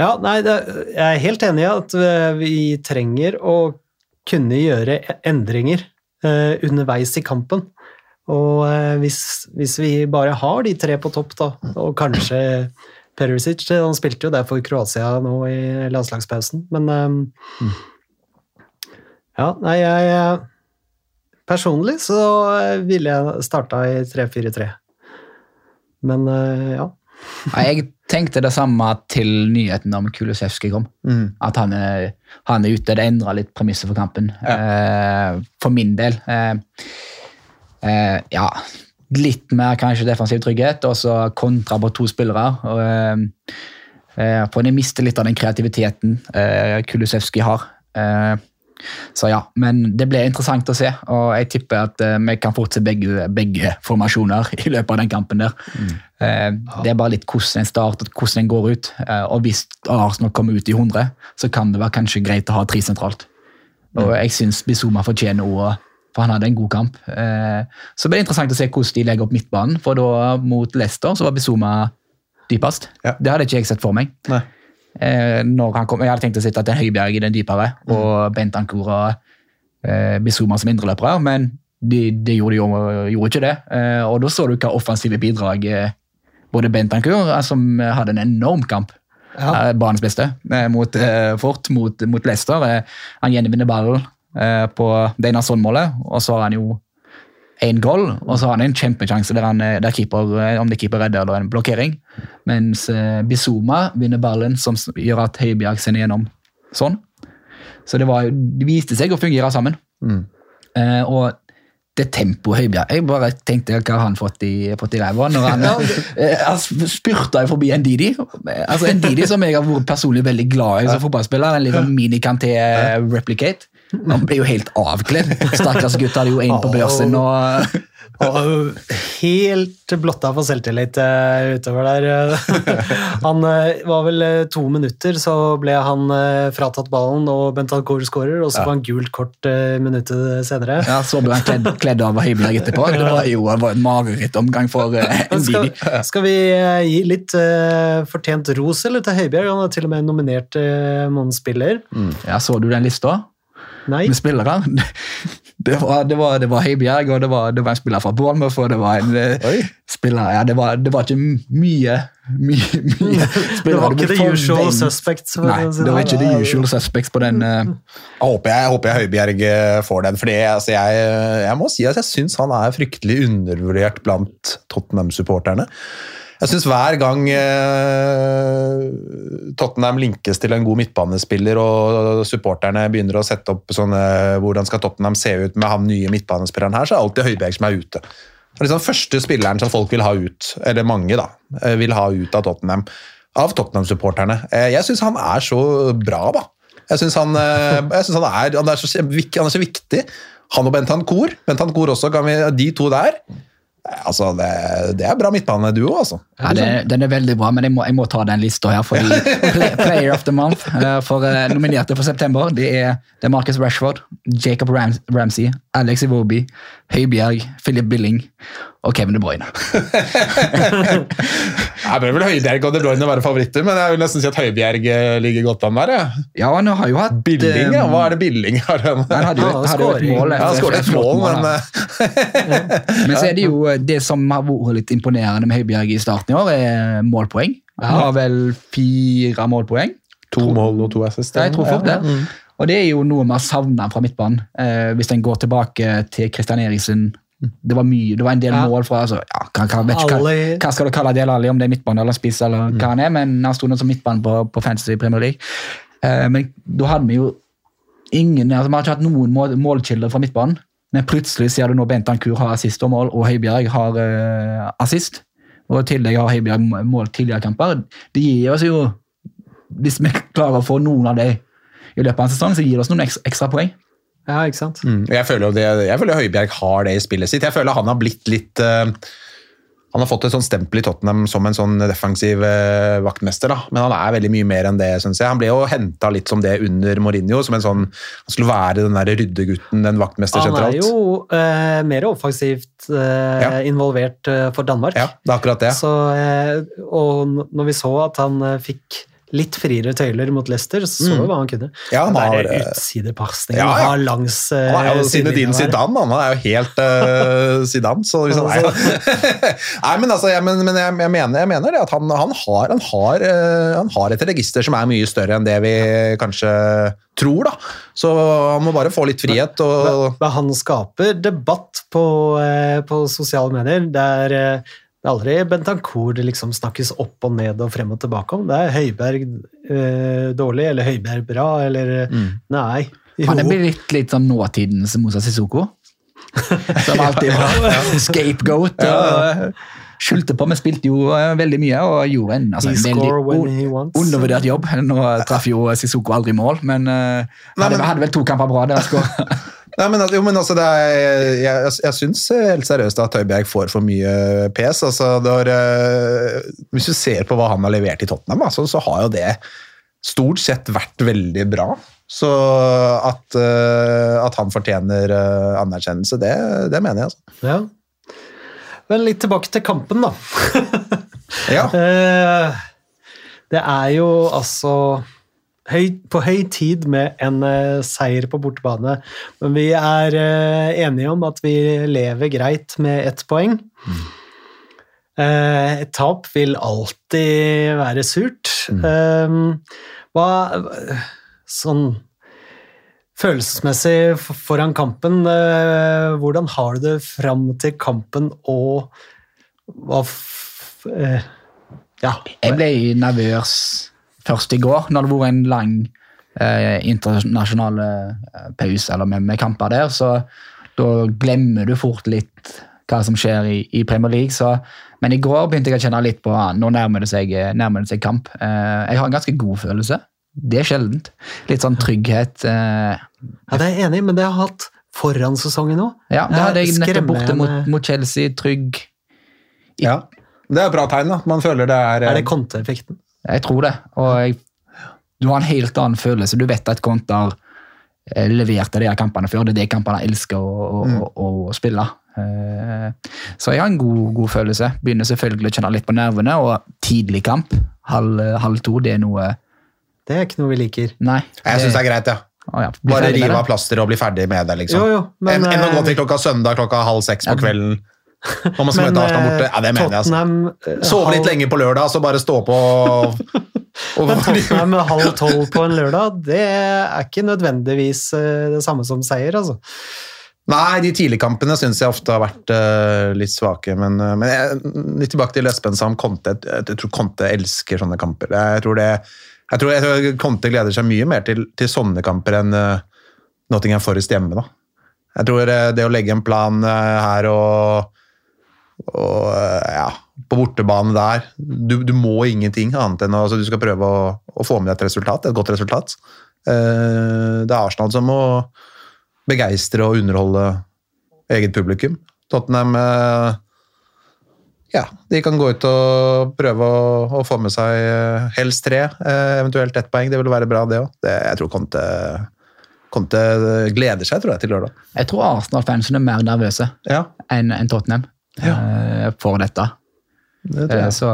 Ja, nei, det, jeg er helt enig i at vi trenger å kunne gjøre endringer eh, underveis i kampen. Og eh, hvis, hvis vi bare har de tre på topp, da, og kanskje Perisic Han spilte jo der for Kroatia nå i landslagspausen, men eh, Ja, nei, jeg eh, Personlig så eh, ville jeg starta i 3-4-3. Men eh, ja. Nei, Jeg tenkte det samme til nyheten om Kulusevski kom. Mm. At han er, han er ute. Det endra litt premisset for kampen. Eh, for min del. Eh, eh, ja, litt mer kanskje defensiv trygghet, og så kontra på to spillere. Og, eh, eh, for de mister litt av den kreativiteten eh, Kulusevski har. Eh, så ja, men det ble interessant å se, og jeg tipper at eh, vi kan fort se begge, begge formasjoner i løpet av den kampen der. Eh, Det er bare litt hvordan en starter, hvordan en går ut. Og hvis Arsenal kommer ut i 100, så kan det være kanskje greit å ha tre sentralt. Og jeg syns Bizuma fortjener ordet, for han hadde en god kamp. Eh, Så blir ble interessant å se hvordan de legger opp midtbanen, for da mot Leicester så var Bizuma dypest. Ja. Det hadde ikke jeg sett for meg. Nei. Eh, når han kom, jeg hadde tenkt å sitte til Høibjerg i den dypere, og Bentancour og eh, Bizuma som indreløpere, men de, de gjorde, jo, gjorde ikke det. Og da så du hva offensive bidrag både Bent eh, som hadde en enorm kamp, Ja. banens beste, mot Fort, mot, mot Leicester. Han gjenvinner ballen på det ene sånn målet, og så har han jo én goal, og så har han en kjempesjanse der, han, eh, der keeper, eh, om det er keeper redder eller en blokkering. Mens eh, Bizuma vinner ballen, som gjør at Høibjerg sender gjennom sånn. Så det, var, det viste seg å fungere sammen. Eh, og det tempoet Høibjerg Jeg bare tenkte hva har han fått i, fått i ræva når han, eh, han spurta forbi Ndidi. Altså Ndidi som jeg har vært personlig veldig glad i som fotballspiller. En liten mini-Kanté-replicate. Han ble jo helt avkledd. Stakkars gutt hadde jo én på børsen og Og helt blotta for selvtillit eh, utover der. Han eh, var vel eh, to minutter, så ble han fratatt ballen, og Bentancour skårer, og så var han gult kort minuttet senere. ja, så ble han kledd, kledd av Hybler etterpå. Det var jo det var en marerittomgang for Ndidi. Skal, skal vi gi litt uh, fortjent ros eller til Høibjerg? Han er til og med nominert uh, månedens spiller. Ja, så du den lista? Nei. med spillere. Det var, det var, det var Heibjerg, og det var, det var en spiller fra Bournemouth, og det var en eh, Oi. spiller ja, det, var, det var ikke mye, mye, mye Det var ikke the usual suspects. Nei, si det var sånn. ikke the usual suspects på den. eh, Jeg håper jeg, håper jeg Høibjerg eh, får den, for altså, jeg, jeg må si at jeg syns han er fryktelig undervurdert blant Tottenham-supporterne. Jeg syns hver gang eh, Tottenham linkes til en god midtbanespiller, og supporterne begynner å sette opp sånne hvordan skal Tottenham se ut med han nye midtbanespilleren her, så er det alltid Høibjerg som er ute. Det er liksom første spilleren som folk vil ha ut, eller mange da, eh, vil ha ut av Tottenham. Av Tottenham-supporterne. Eh, Jeg syns han er så bra, da. Jeg syns han, eh, han, han, han er så viktig. Han og Bentancour. Bentancour også, vi, de to der. Altså, det, det er bra midtbaneduo, altså. Ja, det, Den er veldig bra, men jeg må, jeg må ta den lista her. Fordi play, Player of the Month eh, for eh, nominerte for september, det er, det er Marcus Rashford, Jacob Rams, Ramsey, Alex Iwobi, Høibjerg, Philip Billing og Kevin De Bruyne. Jeg bør vel Høibjerg og De Bruyne være favoritter, men jeg vil nesten si at Høibjerg eh, ligger godt an der. jeg. Ja, han har jo hatt Billing, ja. eh, Hva er det Billing har? Han Han hadde jo, hadde et mål. Ja, han skåret et mål, men ja. Men så er det jo eh, det som har vært litt imponerende med Høibjerg i starten i år, er målpoeng. Han har vel fire målpoeng. to mål og to assist. Ja, jeg tror fort det. Og det er jo noe vi har savna fra midtbanen. Eh, hvis en går tilbake til Christian Eriksen. Det var mye, det var en del Ja. mål fra altså, ja, hva, hva, ikke, hva, hva skal du kalle Del Alli, om det er midtbane eller spiss, eller hva han er, men han sto nå som midtbane på, på Fantasy Premier League. Eh, men da hadde vi jo ingen altså, Vi har ikke hatt noen mål, målkilder fra midtbanen, men plutselig ser du nå Bentancour har assist og mål, og Høibjerg har eh, assist. Og i tillegg har Høibjerg mål tidligere kamper. Det gir oss jo Hvis vi klarer å få noen av dem i løpet av en sesong, så gir det oss noen ekstra, ekstra poeng. Ja, ikke sant? Mm. Jeg føler det, jeg føler Høibjerg har det i spillet sitt. Jeg føler han har blitt litt uh, Han har fått et sånn stempel i Tottenham som en sånn defensiv uh, vaktmester, da. men han er veldig mye mer enn det, syns jeg. Han ble jo henta litt som det under Mourinho, som en sånn Han skulle være den der ryddegutten, den vaktmester sentralt. Han er jo uh, mer offensivt Ja. involvert for Danmark. Ja, det er akkurat det. Så, og når vi så at han fikk litt friere tøyler mot Leicester, så mm. hva han kunne. Ja, han har, der eh, utsidepasningen ja, ja. han har langs uh, Han er jo Zinedine. Zidane, han er jo helt uh, Zidane. Så hvis han, nei, nei, men, altså, jeg, men, men jeg, jeg, mener, jeg mener det at han, han, har, han, har, uh, han har et register som er mye større enn det vi kanskje tror. da. Så han må bare få litt frihet. og... Men han skaper debatt på, på sosiale medier. Det er, det er aldri Bentancour det liksom snakkes opp og ned og frem og tilbake om. Det er Høiberg eh, dårlig, eller Høiberg bra, eller mm. Nei. Jo. Han er blitt litt sånn nåtidens Mosa Sissoko. Som alltid var scapegoat. og skjulte på, men spilte jo eh, veldig mye og gjorde en, altså, veldig undervurdert jobb. Nå traff jo Sissoko aldri mål, men uh, hadde, hadde vel to kamper bra der. skår. Nei, men, jo, men altså, det er, jeg, jeg, jeg syns helt seriøst at Høibjerg får for mye pes. Altså, det har, eh, hvis du ser på hva han har levert i Tottenham, altså, så har jo det stort sett vært veldig bra. Så at, eh, at han fortjener eh, anerkjennelse, det, det mener jeg. Altså. Ja. Men litt tilbake til kampen, da. Ja. Det er jo altså høy, på høy tid med en uh, seier på bortebane, men vi er uh, enige om at vi lever greit med ett poeng. Eh, et tap vil alltid være surt. Eh, hva Sånn følelsesmessig foran kampen. Hvordan har du det fram til kampen, og hva Ja. Jeg ble nervøs først i går, når det var en lang eh, internasjonal eh, pause eller med, med kamper der. Så da glemmer du fort litt hva som skjer i, i Premier League. Så, men i går begynte jeg å kjenne litt på ah, nå nærmer det seg, nærmer det seg kamp. Eh, jeg har en ganske god følelse. Det er sjeldent. Litt sånn trygghet. Eh, ja, det er jeg enig i, men det har jeg hatt foran sesongen òg. ja, det hadde jeg nettopp borte mot, mot Chelsea. Trygg. Ja. Det er et bra tegn, da. Man føler det er, Er det konteeffekten? Jeg tror det. Og jeg, du har en helt annen følelse. Du vet at Konter eh, de her kampene før. Det er de kampene jeg elsker å, å, å, å spille. Eh, Så jeg har en god, god følelse. Begynner selvfølgelig å kjenne litt på nervene. Og tidlig kamp, halv, halv to, det er noe Det er ikke noe vi liker. Nei. Jeg syns det er greit, ja. Oh, ja, Bare rive av plasteret og bli ferdig med det, liksom. Jo, jo, men, Enn enn å gå eh, til klokka søndag klokka halv seks på Ja. kvelden. Når man skal Men møte Arsenal borte. Ja, det mener jeg, altså. Tottenham eh, Sove litt lenge på lørdag, så bare stå på og, Men Tottenham halv tolv på en lørdag, det er ikke nødvendigvis eh, det samme som seier, altså. Nei, de tidligkampene syns jeg ofte har vært uh, litt svake. Men, uh, men jeg, litt tilbake til Espen sa om Conte. Jeg, jeg tror Conte elsker sånne kamper. Jeg tror, det, jeg tror, jeg tror Conte gleder seg mye mer til, til sånne kamper enn uh, Nottingham Forest hjemme. da. Jeg tror det å legge en plan her og, og eh, ja, på bortebane der du, du må ingenting annet enn å altså, du skal prøve å, å få med deg et resultat, et godt resultat. Eh, det er Arsenal som må begeistre og underholde eget publikum. Tottenham eh, ja, de kan gå ut og prøve å, å få med seg eh, helst tre, eventuelt ett poeng. Det vil være bra, det òg. Jeg tror Conte, Conte gleder seg tror jeg, til lørdag. Jeg tror Arsenal-fansen er mer nervøse Ja, enn enn Tottenham eh, for dette. det tror Eh, jeg. Så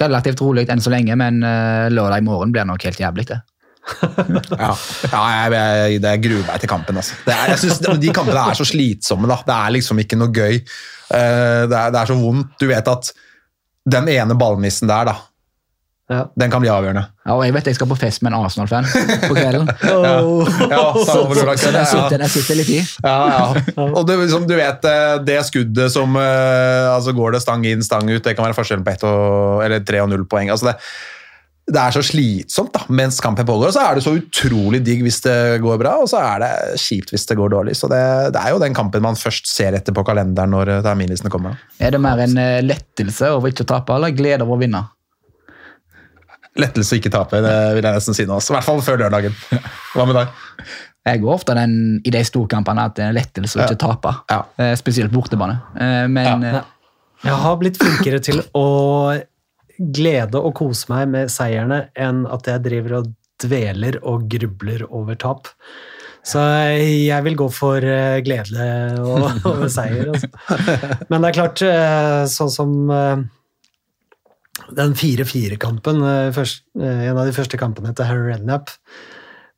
relativt rolig enn så lenge, men eh, lørdag i morgen blir nok helt jævlig, det. Ja, ja jeg, jeg, det gruer meg til kampen. Altså. Det er, jeg synes, de kampene er så slitsomme. Da. Det er liksom ikke noe gøy. Uh, Det er, det er så vondt. Du vet at den ene ballmissen der, da, Ja. den kan bli avgjørende. Ja, og jeg vet jeg skal på fest med en Arsenal-fan på kvelden. Oh. Ja, ja. sitter, den sitter litt i. Ja, ja. Og det, liksom, du vet eh, det skuddet som eh, altså Går det stang inn, stang ut, det kan være forskjellen på ett og, eller tre og null poeng. Altså det, det er så slitsomt da, mens kampen pågår, og så er det så utrolig digg hvis det går bra, og så er det kjipt hvis det går dårlig. Så det, det er jo den kampen man først ser etter på kalenderen når eh, terminlistene kommer. Er det mer en lettelse over ikke å tape, eller glede over å vinne? Lettelse å ikke tape, det vil jeg nesten si nå. I hvert fall før lørdagen. Hva med deg? Jeg går ofte den, i de storkampene at det er lettelse å ikke tape. Ja. Eh, Spesielt bortebane. Eh, Men Ja. eh, Jeg har blitt flinkere til å glede og kose meg med seierne enn at jeg driver og dveler og grubler over tap. Så jeg vil gå for gledelig glede og- over seier. Altså. Men det er klart, sånn som den 4-4-kampen, eh, eh, en av de første kampene til Harry Redknapp,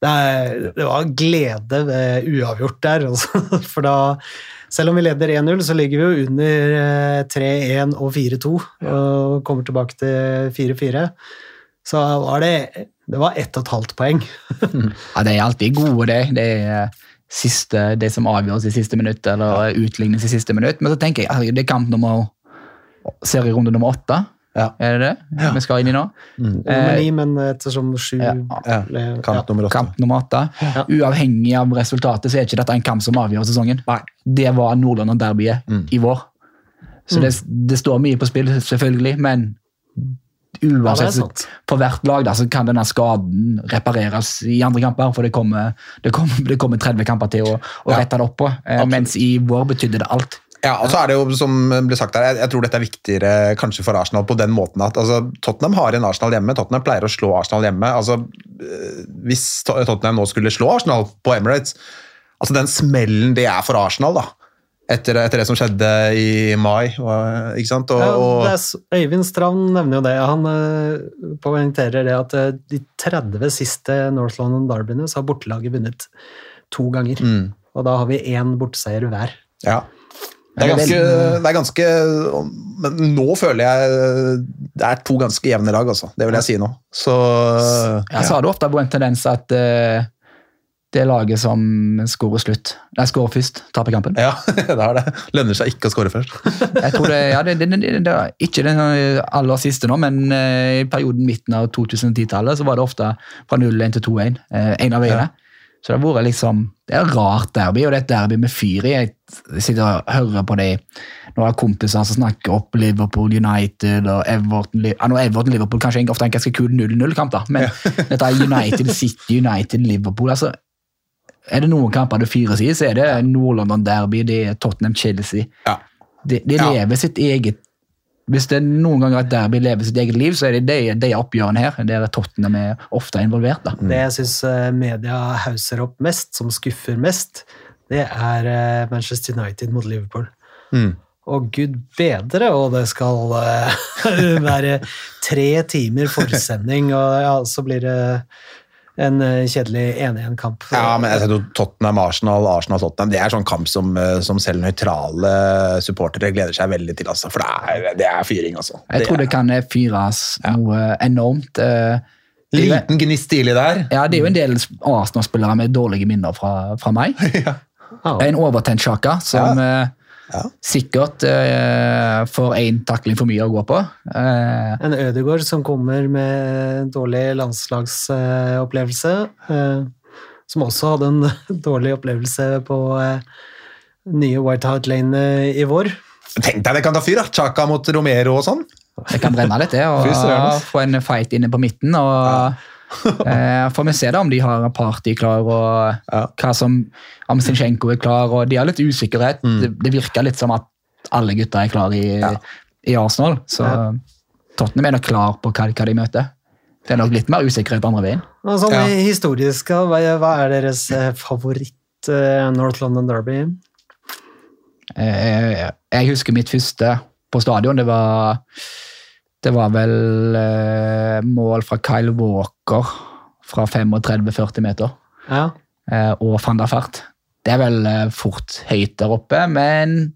det, er- det var glede ved uavgjort der. Altså. For da, selv om vi leder 1-0, så ligger vi jo under eh, 3-1 og 4-2 og kommer tilbake til 4-4. Så var det, det var ett og et halvt poeng. ja, de er alltid gode, det. Det er eh, siste, det som avgjøres i siste minutt, eller utlignes i siste minutt. Men så tenker jeg, det er kamp nummer serierunde nummer åtte. Ja. Er det det vi skal inn i nå? Nummer ni, men ettersom sju Ja. Ja, kamp nummer åtte. Kamp nummer åtte. Ja. Uavhengig av resultatet så er ikke dette en kamp som avgjør sesongen. Nei. Det var Nordland-derbyet Mm. i vår. Så det, det står mye på spill, selvfølgelig, men Ja, uansett på for hvert lag da, så kan denne skaden repareres i andre kamper, for det kommer, det kommer, det kommer 30 kamper til å, å Ja. rette det opp på. Eh, mens i vår betydde det alt. Ja, og så er det jo, som ble sagt her, jeg, jeg tror dette er viktigere kanskje for Arsenal på den måten at altså, Tottenham har en Arsenal hjemme. Tottenham pleier å slå Arsenal hjemme. altså eh, Hvis Tottenham nå skulle slå Arsenal på Emirates altså Den smellen det er for Arsenal, da, etter, etter det som skjedde i mai. og- ikke sant? Og, Ja, det er, Øyvind Strand nevner jo det. Han eh, poengterer det at eh, de 30 siste North London derbyene så har bortelaget vunnet to ganger. mm, Og da har vi én borteseier hver. ja. Det er, er ganske, det er ganske Men nå føler jeg det er to ganske jevne lag, altså. Det vil jeg si nå. Så Ja, så har det ofte på en tendens at det det laget som skårer slutt. Nei, skårer først, taper kampen. Ja, det har det. Lønner seg ikke å skåre først. Jeg tror det, ja, det, det, det, er ikke den aller siste nå, men eh, i perioden midten av 2010-tallet så var det ofte fra 0-1 til 2-1. eh, en av veiene. Så det har vært liksom, det er et rart derby, og det er et derby med fyr i. Jeg sitter og hører på de når jeg har kompiser som snakker opp Liverpool United og Everton ja, nå er Everton Liverpool kanskje ofte en ganske kul 0-0-kamp, da, men dette er United City, United Liverpool altså, Er det noen kamper det fyres i, så er det Nord-London Derby, det er Tottenham Chelsea. Ja. De, de Ja. lever sitt eget Hvis det er noen ganger et derby lever sitt eget liv, så er det de, de oppgjørene her. Der Tottenham er ofte involvert. da. Det jeg syns media hauser opp mest, som skuffer mest, det er eh, Manchester United mot Liverpool. Mm. Og gud bedre, og det skal uh, være tre timer forsending, og ja, så blir det en eh, kjedelig 1-1-kamp. Ja, men jeg tror Tottenham-Arsenal, Arsenal-Tottenham, det er sånn kamp som, eh, som selv nøytrale supportere gleder seg veldig til. Altså, for det er, det er fyring, altså. Jeg tror det kan eh, fyres noe enormt. er Liten gnist tidlig der. Ja, Det er jo en del Arsenal-spillere med dårlige minner fra, fra meg. Ja. En overtent Sjaka som eh, Ja. sikkert eh, får én takling for mye å gå på. Eh, En Ødegaard som kommer med en dårlig landslagsopplevelse. eh, Som også hadde en dårlig opplevelse på eh, nye White Hart Lane i vår. Tenk deg det kan ta fyr, da! Chaka mot Romero og sånn. det kan brenne litt, det. Og få en fight inne på midten. og eh, Får vi se da om de har party klar, og Ja. hva som, om Zinchenko er klar. og De har litt usikkerhet. Det, det virker litt som at alle gutta er klare i, Mm. Ja. i Arsenal. Så Ja. Tottenham er nok klar på hva, hva de møter. Det er nok litt mer usikkerhet andre veien. Og sånn Ja. historisk, hva er- hva er deres eh, favoritt eh, North London Derby? Eh, Jeg husker mitt første på stadion. Det var, det var vel eh, mål fra Kyle Walker fra 35-40 meter. Ja. eh, og van der Fart. Det er vel eh, fort høyt der oppe, men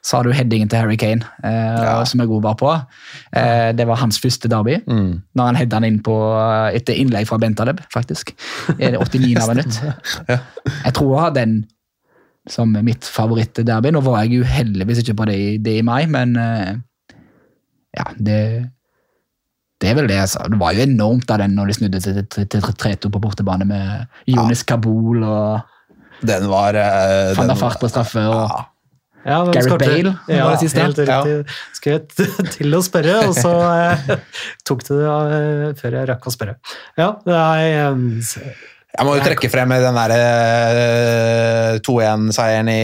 så har du headingen til Harry Kane, eh, Ja. som er god var på. Eh, det var hans første derby, Mm. når han hedda den inn på eh, etter innlegg fra Bentaleb, faktisk. I det 89. minutt. Jeg tror jeg har den som mitt favorittderby. Nå var jeg jo heldigvis ikke på det, i- det i mai, men eh, ja, det det er vel det, altså. Det var jo enormt av den når de snudde til 3-2 på bortebane med Jonis Kabul og Den var uh, Van der Fart på straffe. og Ja. Ja, Gareth skårte? Bale var det siste. Helt riktig. Skulle jeg til å spørre, og så eh, tok du det eh, før jeg rakk å spørre. Ja, nei, er s- Jeg må jo trekke frem den der eh, 2-1-seieren i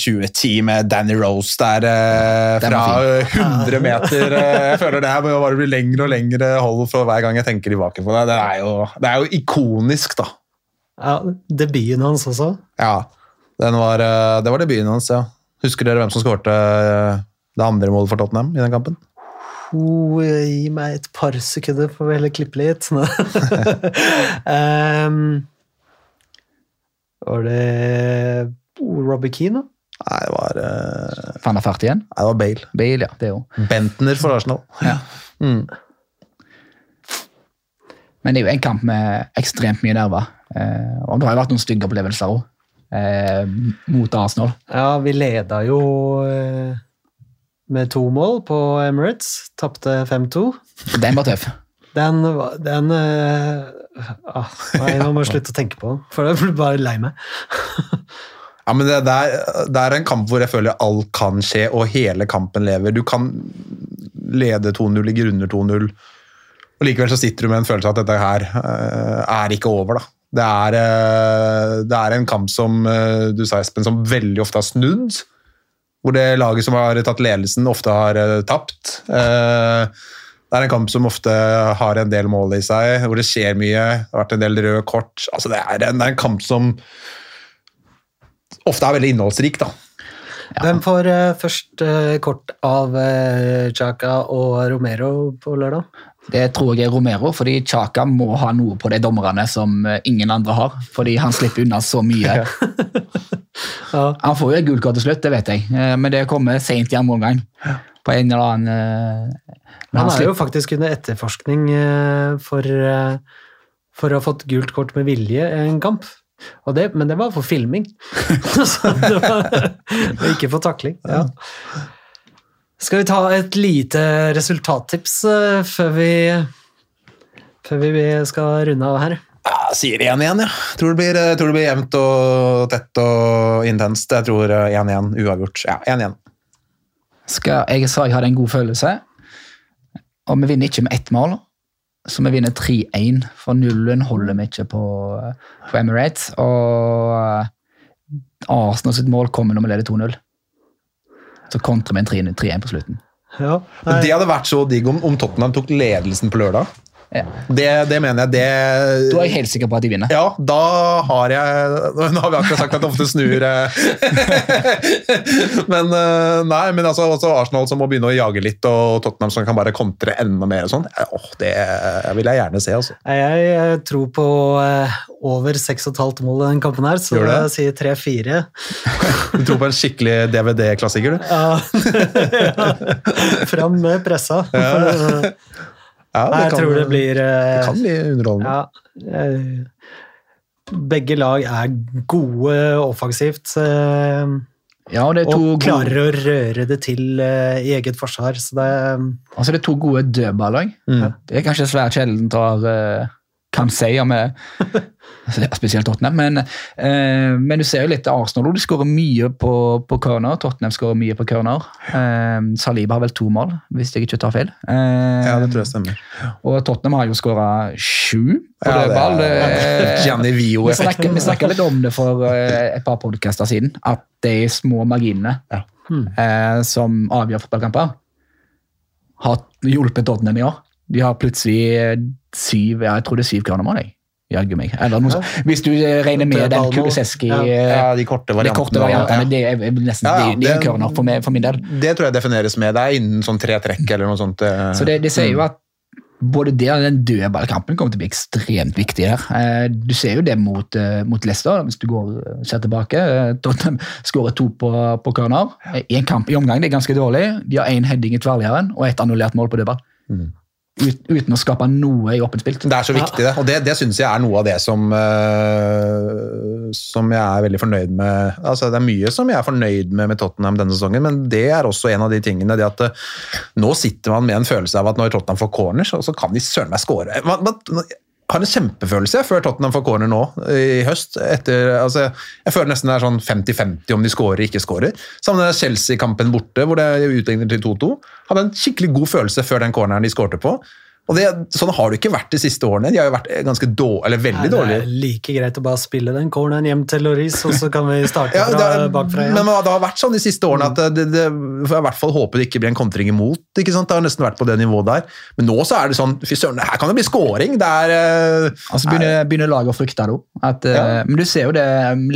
2010 med Danny Rose der eh, fra var 100 meter. eh, Jeg føler det her bare bli lengre og lengre hold for hver gang jeg tenker tilbake på det. Det er jo, det er jo ikonisk, da. ja, debuten hans også. Ja, den var, eh, det var debuten hans, ja. Husker dere hvem som skårte eh, det andre målet for Tottenham i den kampen? Oh, gi meg et par sekunder, får vi heller klippe litt. um, var det Robbie Keane, da? Nei, det var, uh, Fan der Fart igjen. nei, det var Bale. Bale, ja. Det er jo. Bentner for Arsenal. Ja. Mm. Men det er jo en kamp med ekstremt mye nerver. Eh, og det har jo vært noen stygge opplevelser òg, eh, mot Arsenal. Ja, vi leda jo eh, med to mål på Emirates. Tapte 5-2. Den var tøff. Den, var- den eh, ah, Nei, nå må jeg slutte å tenke på den, for jeg blir bare lei meg. Ja, men det, det, er, det er en kamp hvor jeg føler alt kan skje, og hele kampen lever. Du kan lede 2-0, ligge under 2-0, og likevel så sitter du med en følelse av at dette her eh, er ikke over. da. Det er, eh, det er en kamp som du sa, Espen, som veldig ofte har snudd. Hvor det laget som har tatt ledelsen, ofte har eh, tapt. Eh, det er en kamp som ofte har en del mål i seg, hvor det skjer mye. Det har vært en del røde kort. Altså, det, er en, det er en kamp som ofte er veldig innholdsrik, da. Hvem får uh, først uh, kort av uh, Chaka og Romero på lørdag? Det tror jeg er Romero, fordi Chaka må ha noe på de dommerne som ingen andre har. Fordi han slipper unna så mye. Ja. Han får jo et gult kort til slutt, det vet jeg, eh, men det kommer seint i andre omgang. På en eller annen eh, men Han er jo faktisk under etterforskning eh, for, for å ha fått gult kort med vilje en kamp. Det, men det var for filming. Det var, og ikke for takling. Ja. Skal vi ta et lite resultattips før vi, før vi skal runde av her? Ja, jeg sier 1-1, ja. Tror det, blir, eh, tror det blir jevnt og tett og intenst. Jeg tror eh, 1-1 uavgjort. Ja, 1-1. Skal, jeg sa jeg hadde en god følelse, og vi vinner ikke med ett mål. Så vi vinner 3-1, for nullen holder vi ikke på, på Emirates. Og Arsenal sitt mål kommer når vi leder 2-0. Så kontrer vi en 3-1 på slutten. Ja, Men Det hadde vært så digg om, om Tottenham tok ledelsen på lørdag. Ja. Det, det mener jeg. Det Da er jeg helt sikker på at de vinner. Ja, da har jeg Nå har vi akkurat sagt at det ofte snur eh. Men eh, nei, men altså Arsenal som må begynne å jage litt, og Tottenham som kan bare kontre enda mer og sånn. oh, det vil jeg gjerne se, altså. Jeg, jeg tror på eh, over 6,5 mål i den kampen her, så jeg sier 3-4. Du tror på en skikkelig DVD-klassiker, du? Ja. ja. Fram med pressa. Ja, Nei, jeg kan- tror det blir Det eh, kan bli underholdende. Ja. eh, Begge lag er gode offensivt. eh, Ja, og det er to Og klarer å røre det til eh, i eget forsvar. Så det altså det er to gode dødballag. Mm. Det er kanskje svært sjelden uh, kan si om eh, spesielt Tottenham, men, eh, men du ser jo litt Arsenal og de skårer mye på, på corner. Tottenham skårer mye på corner. Eh, Saliba har vel to mål, hvis jeg ikke tar feil. Eh, Ja, det tror jeg stemmer. Og Tottenham har jo skåra sju på Ja, er- dødball. Det- Gianni Vi snakker, vi snakket litt om det for eh, et par podkaster siden, at de små marginene Ja. eh, som avgjør fotballkamper, har hjulpet Tottenham i år. De har plutselig eh, syv ja, jeg tror det er syv kroner jeg. Jaggu meg. Eller noe sånt. Hvis du eh, regner med den. Kuliseski Ja. eh, Ja, de korte variantene. de korte variantene, det er nesten Ja, ja, de, de det- for, meg, for min del. Det tror jeg defineres med. Det er innen sånn tre trekk eller noe sånt. eh. Så det, det sier jo at både det og den dødballkampen kommer til å bli ekstremt viktig her. Eh, Du ser jo det mot, mot Leicester, hvis du går ser tilbake. Tottenham skårer to på, på corner. Én I en kamp i omgang, det er ganske dårlig. De har én heading i tverrligeren og ett annullert mål på dødball. Ut, uten å skape noe i åpent spill. Det er så viktig, det. Og det, det syns jeg er noe av det som, uh, som jeg er veldig fornøyd med. Altså, det er mye som jeg er fornøyd med med Tottenham denne sesongen, men det er også en av de tingene det at uh, nå sitter man med en følelse av at når Tottenham får corner, så, så kan de søren meg score. Man, man har en kjempefølelse før Tottenham får corner nå i høst. Etter, altså, jeg føler nesten det er sånn 50-50 om de scorer ikke scorer. Sammen med Chelsea-kampen borte, hvor det utligner til 2-2. Hadde en skikkelig god følelse før den corneren de skårte på. Og det, Sånn har det ikke vært de siste årene. De har jo vært ganske dårlige, eller veldig Nei, det er like greit å bare spille den corneren hjem til Loris, og så kan vi starte Ja, fra det, er- bakfra men det har vært sånn de siste årene at det, det, for jeg i hvert fall håper det ikke blir en kontring imot. ikke sant? Det har nesten vært på det nivået der. Men nå så er det sånn Fy søren, her kan det bli scoring! Det er eh, Altså begynner, begynner laget å frykte det. òg. eh, Ja. Men du ser jo det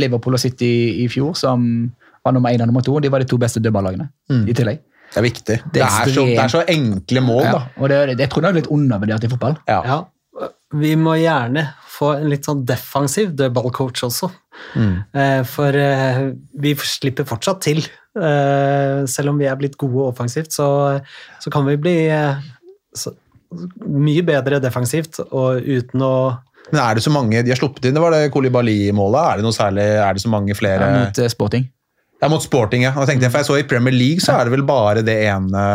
Liverpool og City i fjor, som var nummer én og nummer to, de var de to beste dødballagene i tillegg. Det er viktig. Det Det er er, så, det er så enkle mål, Ja, da. og det, jeg tror det er litt undervurdert i fotball. Ja. Ja, vi må gjerne få en litt sånn defensiv dødballcoach også. Eh, For eh, vi slipper fortsatt til. Eh, Selv om vi er blitt gode offensivt, så, så kan vi bli eh, så, mye bedre defensivt og uten å Men er det så mange de har sluppet inn? Det var det Kolibali-målet. Er det noe særlig, er det så mange flere Mot eh, Sporting. Ja, mot Sporting, ja. Og da tenkte for jeg så I Premier League så er det vel bare det ene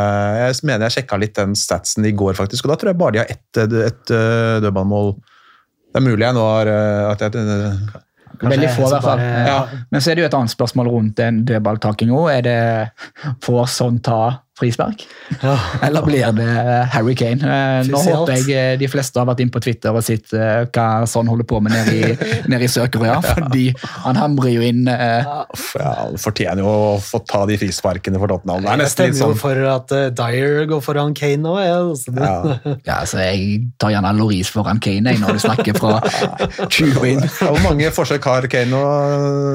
Jeg mener jeg sjekka litt den statsen i går, faktisk, og da tror jeg bare de har ett et, eh, dødballmål. Det er mulig jeg nå har eh, at jeg, Veldig få, i hvert fall. Ja. Men så er det jo et annet spørsmål rundt den dødballtakinga. Er det Får sånn ta frispark? ja. Eller blir det Harry Kane? Eh, Nå håper jeg eh, de fleste har vært inne på Twitter og sett eh, hva sånn holder på med nede i, nede i Sør-Korea. Fordi han hamrer jo inn eh, ja, han fortjener jo å få ta de frisparkene for Tottenham. Det er Jeg nesten litt stemmer jo sånn for at Dyer går foran Kane nå. Ja, altså, ja. Ja, altså Jeg tar gjerne Loris foran Kane jeg, når du snakker fra 20 inn. Hvor mange forsøk har Kane nå?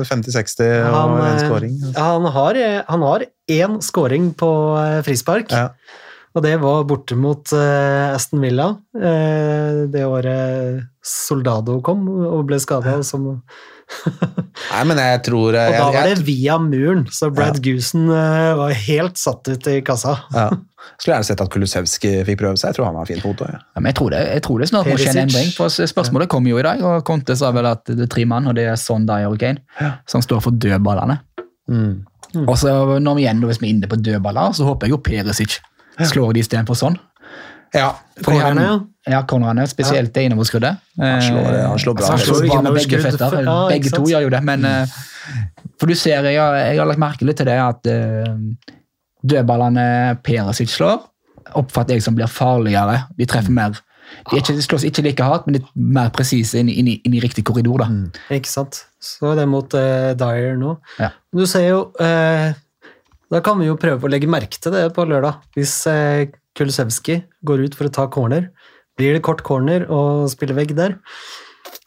50-60 og Han, en skåring? han, har, han har én scoring på eh, frispark, Ja. og det var borte mot uh, Aston Villa. uh, det året Soldado kom og ble skada, som Nei, men jeg tror Og da var det via muren, så Brad Goosen uh, var helt satt ut i kassa. ja. Skulle gjerne sett at Kulusevski fikk prøve seg. Jeg tror han var fin på hodet. Ja. Ja, men jeg tror, det, jeg tror det snart må skje en endring. for Spørsmålet kom jo i dag, og Conte sa vel at det er tre mann, og det er Sondai og Kane, som står for dødballene. Mm. Og så når vi igjen, hvis vi er inne på dødballer, så håper jeg jo Perisic slår de istedenfor sånn. ja. Fordi ja. Ja, cornerne, spesielt det innoverskuddet. Han slår, han slår bra. Han slår bra med begge innoverskudd, føtter. ja, begge to gjør jo det, men mm. For du ser, jeg har, jeg har lagt merke litt til det at uh, dødballene Perisic slår, oppfatter jeg som blir farligere. De treffer mer. De, ikke, de slås ikke like hardt, men litt mer presise inn, i- inn, inn i riktig korridor. da. Ikke sant. Så det er mot eh, Dyer nå. Ja. Du ser jo eh, Da kan vi jo prøve å legge merke til det på lørdag. Hvis eh, Kulisevskij går ut for å ta corner, blir det kort corner og spiller vegg der?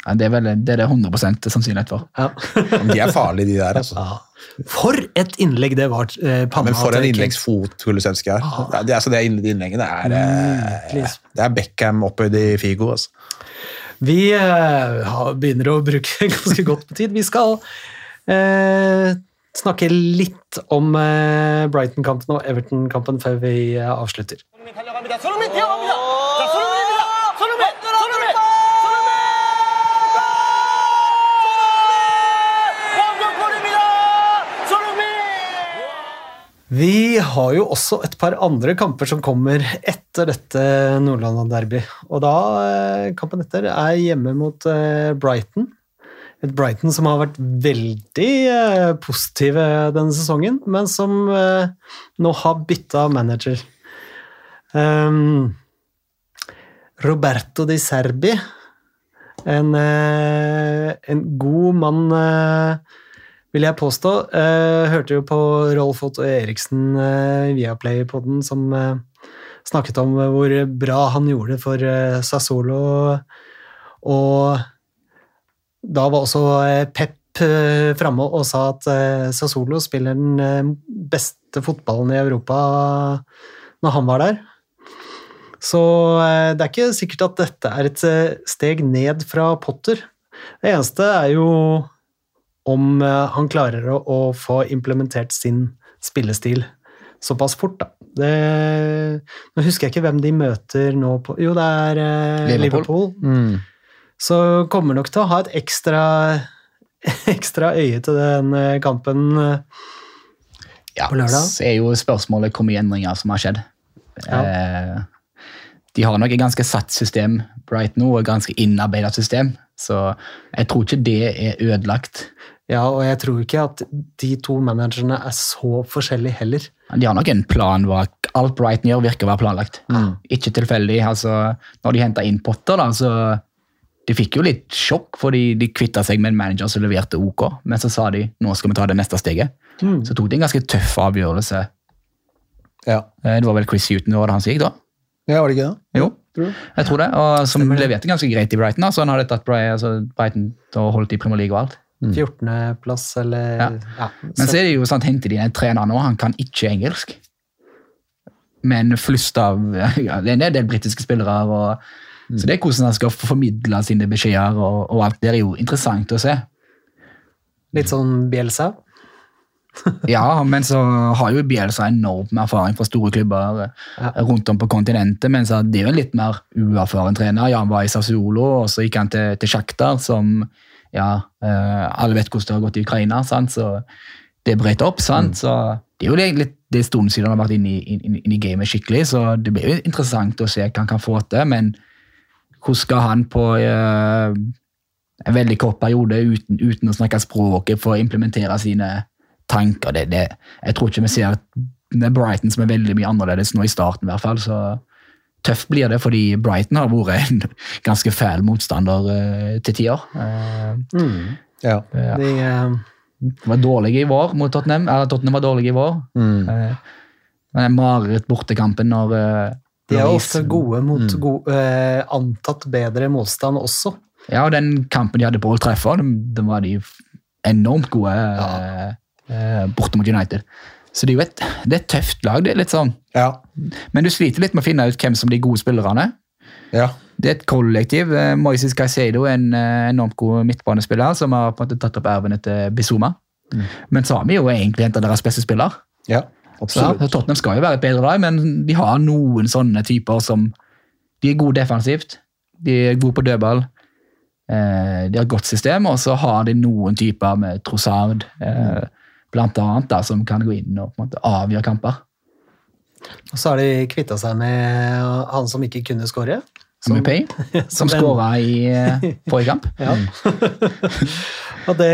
Ja, det, er vel, det er det 100 sannsynlighet for. Ja. De er farlige, de der. Altså. For et innlegg det var! Eh, panna Men for en innleggsfot Kulusevski har. Ja, det, er- altså, det innleggene er, eh, det er Beckham opphøyd i Figo. Altså. Vi eh, begynner å bruke ganske godt på tid. Vi skal eh, snakke litt om eh, Brighton-kampen og Everton-kampen før vi eh, avslutter. Vi har jo også et par andre kamper som kommer etter dette Nordland-derby. Og da, eh, kampen etter er hjemme mot eh, Brighton. Et Brighton som har vært veldig eh, positive denne sesongen, men som nå har bytta manager. Um, Roberto di Serbi, en, en god mann vil jeg påstå. Eh, hørte jo på Rolf Otto Eriksen eh, via Play-poden som eh, snakket om hvor bra han gjorde det for eh, Sassolo. Og da var også eh, Pep eh, framme og sa at eh, Sassolo spiller den eh, beste fotballen i Europa når han var der. Så eh, det er ikke sikkert at dette er et steg ned fra Potter. Det eneste er jo om eh, han klarer å, å få implementert sin spillestil såpass fort, da. Det, nå husker jeg ikke hvem de møter nå på Jo, det er eh, Liverpool. Liverpool. Så kommer nok til å ha et ekstra, ekstra øye til den eh, kampen. eh. Ja, På lørdag? så er jo spørsmålet hvor mye endringer som har skjedd. Ja. Eh, de har nok et ganske satt system, Bright nå, og et ganske innarbeidet system. Så jeg tror ikke det er ødelagt. Ja, og jeg tror ikke at de to managerne er så forskjellige heller. De har nok en plan bak alt Brighton gjør, virker å være planlagt. Ikke tilfeldig. altså Når de henta inn Potter, da, så De fikk jo litt sjokk, fordi de kvitta seg med en manager som leverte OK, men så sa de nå skal vi ta det neste steget. Så tok de en ganske tøff avgjørelse. Ja. Eh, Det var vel Chris Huton var det han som gikk da? ja, var det ikke det? Jo, jeg tror det. Og som leverte ganske greit i Brighton. da, så han hadde tatt Brighton, altså Brighton å holde i Premier League og alt. 14.-plass, eller Ja. ja. Men så er det jo sånn, henter de en trener nå, han kan ikke engelsk. Men flust av ja, Det er en del britiske spillere. Og, Så det er hvordan han skal formidle sine beskjeder og, og alt. Det er jo interessant å se. Litt sånn Bielsa. Ja, men så har jo Bielsa enormt med erfaring fra store klubber eh, rundt om på kontinentet, men så det er jo en litt mer uerfaren trener. Ja, han var i Sassuolo, og så gikk han til, til Shakhtar, som ja, eh, alle vet hvordan det har gått i Ukraina, sant? så det brøt opp. sant? Så det er jo egentlig det er en siden han har vært inne i, inn, inn i gamet skikkelig, så det blir jo interessant å se hva han kan få til, men hvordan skal han på uh, en veldig kort periode uten, uten å snakke språket få implementere sine tanker. Det, det, jeg tror ikke vi ser med Brighton som er veldig mye annerledes nå i starten, i hvert fall. Så tøft blir det, fordi Brighton har vært en ganske fæl motstander uh, til tider. Eh, Ja. ja. De, uh, var dårlige i vår mot Tottenham. Eller Tottenham var dårlige i vår. Mm. Men mareritt bortekampen når de er ofte gode mot go, eh, antatt bedre motstand også. Ja, og den kampen de hadde på Old treffe, den, den var de enormt gode ja. eh, borte mot United. Så det er jo et, det er et tøft lag. det er litt sånn. ja. Men du sliter litt med å finne ut hvem som de gode spillerne. Ja. Det er et kollektiv. Eh, Moises Caicedo er en eh, enormt god midtbanespiller som har på en måte tatt opp erven etter Bizuma. Men Sami er jo egentlig en av deres beste spiller. ja, Så absolutt. Tottenham skal jo være et bedre lag, men de har noen sånne typer som De er gode defensivt, de er gode på dødball, eh, de har et godt system, og så har de noen typer med Trossard, eh, blant annet, da, som kan gå inn og på en måte avgjøre kamper. Og så har de kvitta seg med han som ikke kunne skåre. Som Mupay, som som skåra i eh, forrige kamp. Ja. og det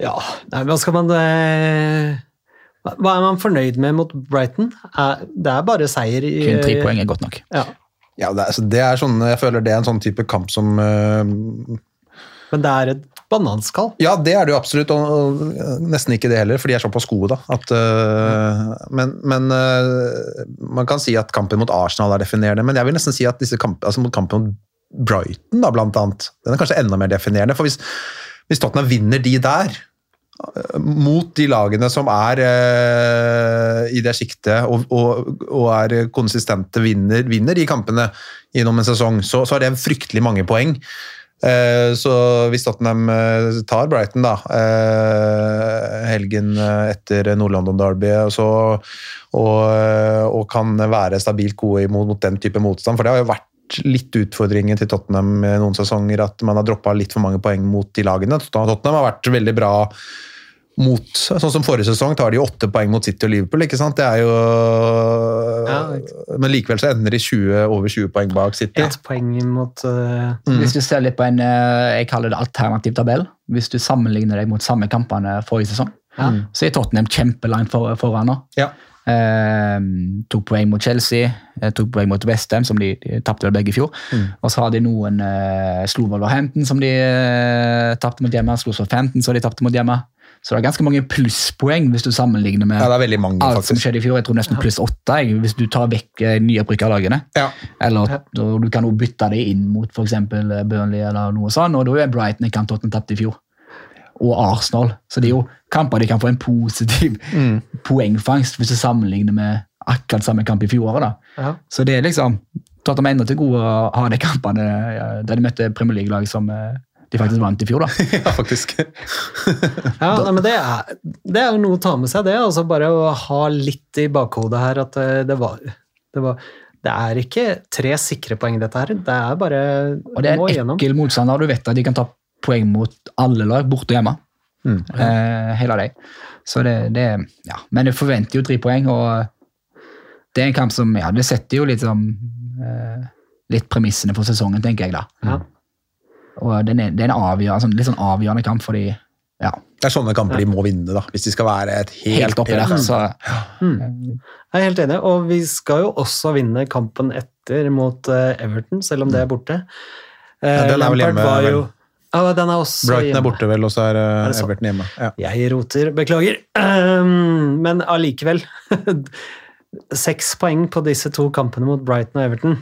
Ja, nei, hva skal man eh, Hva er man fornøyd med mot Brighton? Det er bare seier. i- Kun tre poeng er godt nok. Ja. Ja, det er, så det er sånn, jeg føler det er en sånn type kamp som uh, Men det er et bananskall. Ja, det er det jo absolutt, og, nesten ikke det heller, for de er såpass gode, da. At, øh, men men øh, man kan si at kampen mot Arsenal er definerende, men jeg vil nesten si at kamp, altså mot kampen mot Brighton, da, blant annet, den er kanskje enda mer definerende. For hvis, hvis Tottenham vinner de der, øh, mot de lagene som er i det sjiktet og, og, og er konsistente, vinner, vinner de kampene gjennom en sesong, så, så er det fryktelig mange poeng. Eh, Så hvis Tottenham eh, tar Brighton da, eh, helgen etter Nord-London Derby så, og, og kan være stabilt gode mot den type motstand, for det har jo vært litt utfordringen til Tottenham noen sesonger at man har droppa litt for mange poeng mot de lagene. Tottenham har vært veldig bra mot Sånn som forrige sesong tar de åtte poeng mot City og Liverpool, ikke sant? Det er jo Ja, Men likevel så ender de 20, over 20 poeng bak City. Ett poeng mot eh, Hvis du ser litt på en eh, jeg kaller det alternativ tabell, hvis du sammenligner deg mot samme kampene forrige sesong, Ja. så er Tottenham kjempelangt for, foran nå. Ja. Eh, tok poeng mot Chelsea, eh, tok poeng mot Westham, som de, de tapte begge i fjor. Og så har de noen eh, slo Wolverhampton, som de eh, tapte mot hjemme. Slo Southampton, som de tapte mot hjemme. Så det er ganske mange plusspoeng hvis du sammenligner med Ja, det er mange, alt som skjedde i fjor. Jeg tror nesten pluss åtte, hvis du tar vekk eh, nyopprykka lagene. Ja. Eller du kan jo bytte det inn mot f.eks. Burnley eller noe sånt, og da er Brighton en kamp Tottenham tapte i fjor. Og Arsenal. Så det er jo kamper de kan få en positiv poengfangst hvis du sammenligner med akkurat samme kamp i fjoråret. da. Ja. Så det er liksom Tottenham er enda til gode å ha de kampene der de møtte Premier League-lag som eh, de faktisk vant i fjor. da. ja, faktisk. Ja, nei, men det er, det er jo noe å ta med seg, det. altså Bare å ha litt i bakhodet her at eh, det var, det var Det er ikke tre sikre poeng, dette her. Det er bare Og det er en igjennom. ekkel motstander. Du vet at de kan ta poeng mot alle lag, borte og hjemme. Eh, hele deg. Så det, det Ja. Men du forventer jo tre poeng, og det er en kamp som Ja, det setter jo litt sånn eh, Litt premissene for sesongen, tenker jeg, da. Ja. Og den er, det er en avgjørende, sånn, litt sånn avgjørende kamp for de ja, Det er sånne kamper de må vinne, da, hvis de skal være et helt, helt oppi der. Så Jeg er helt enig, og vi skal jo også vinne kampen etter mot eh, Everton, selv om det er borte. Eh, Ja, den er vel hjemme, var jo Ja, den er også Brighton hjemme. er borte, vel, og så er, eh, Er? Everton hjemme. Ja. Jeg roter, beklager. Um, men allikevel. Seks poeng på disse to kampene mot Brighton og Everton.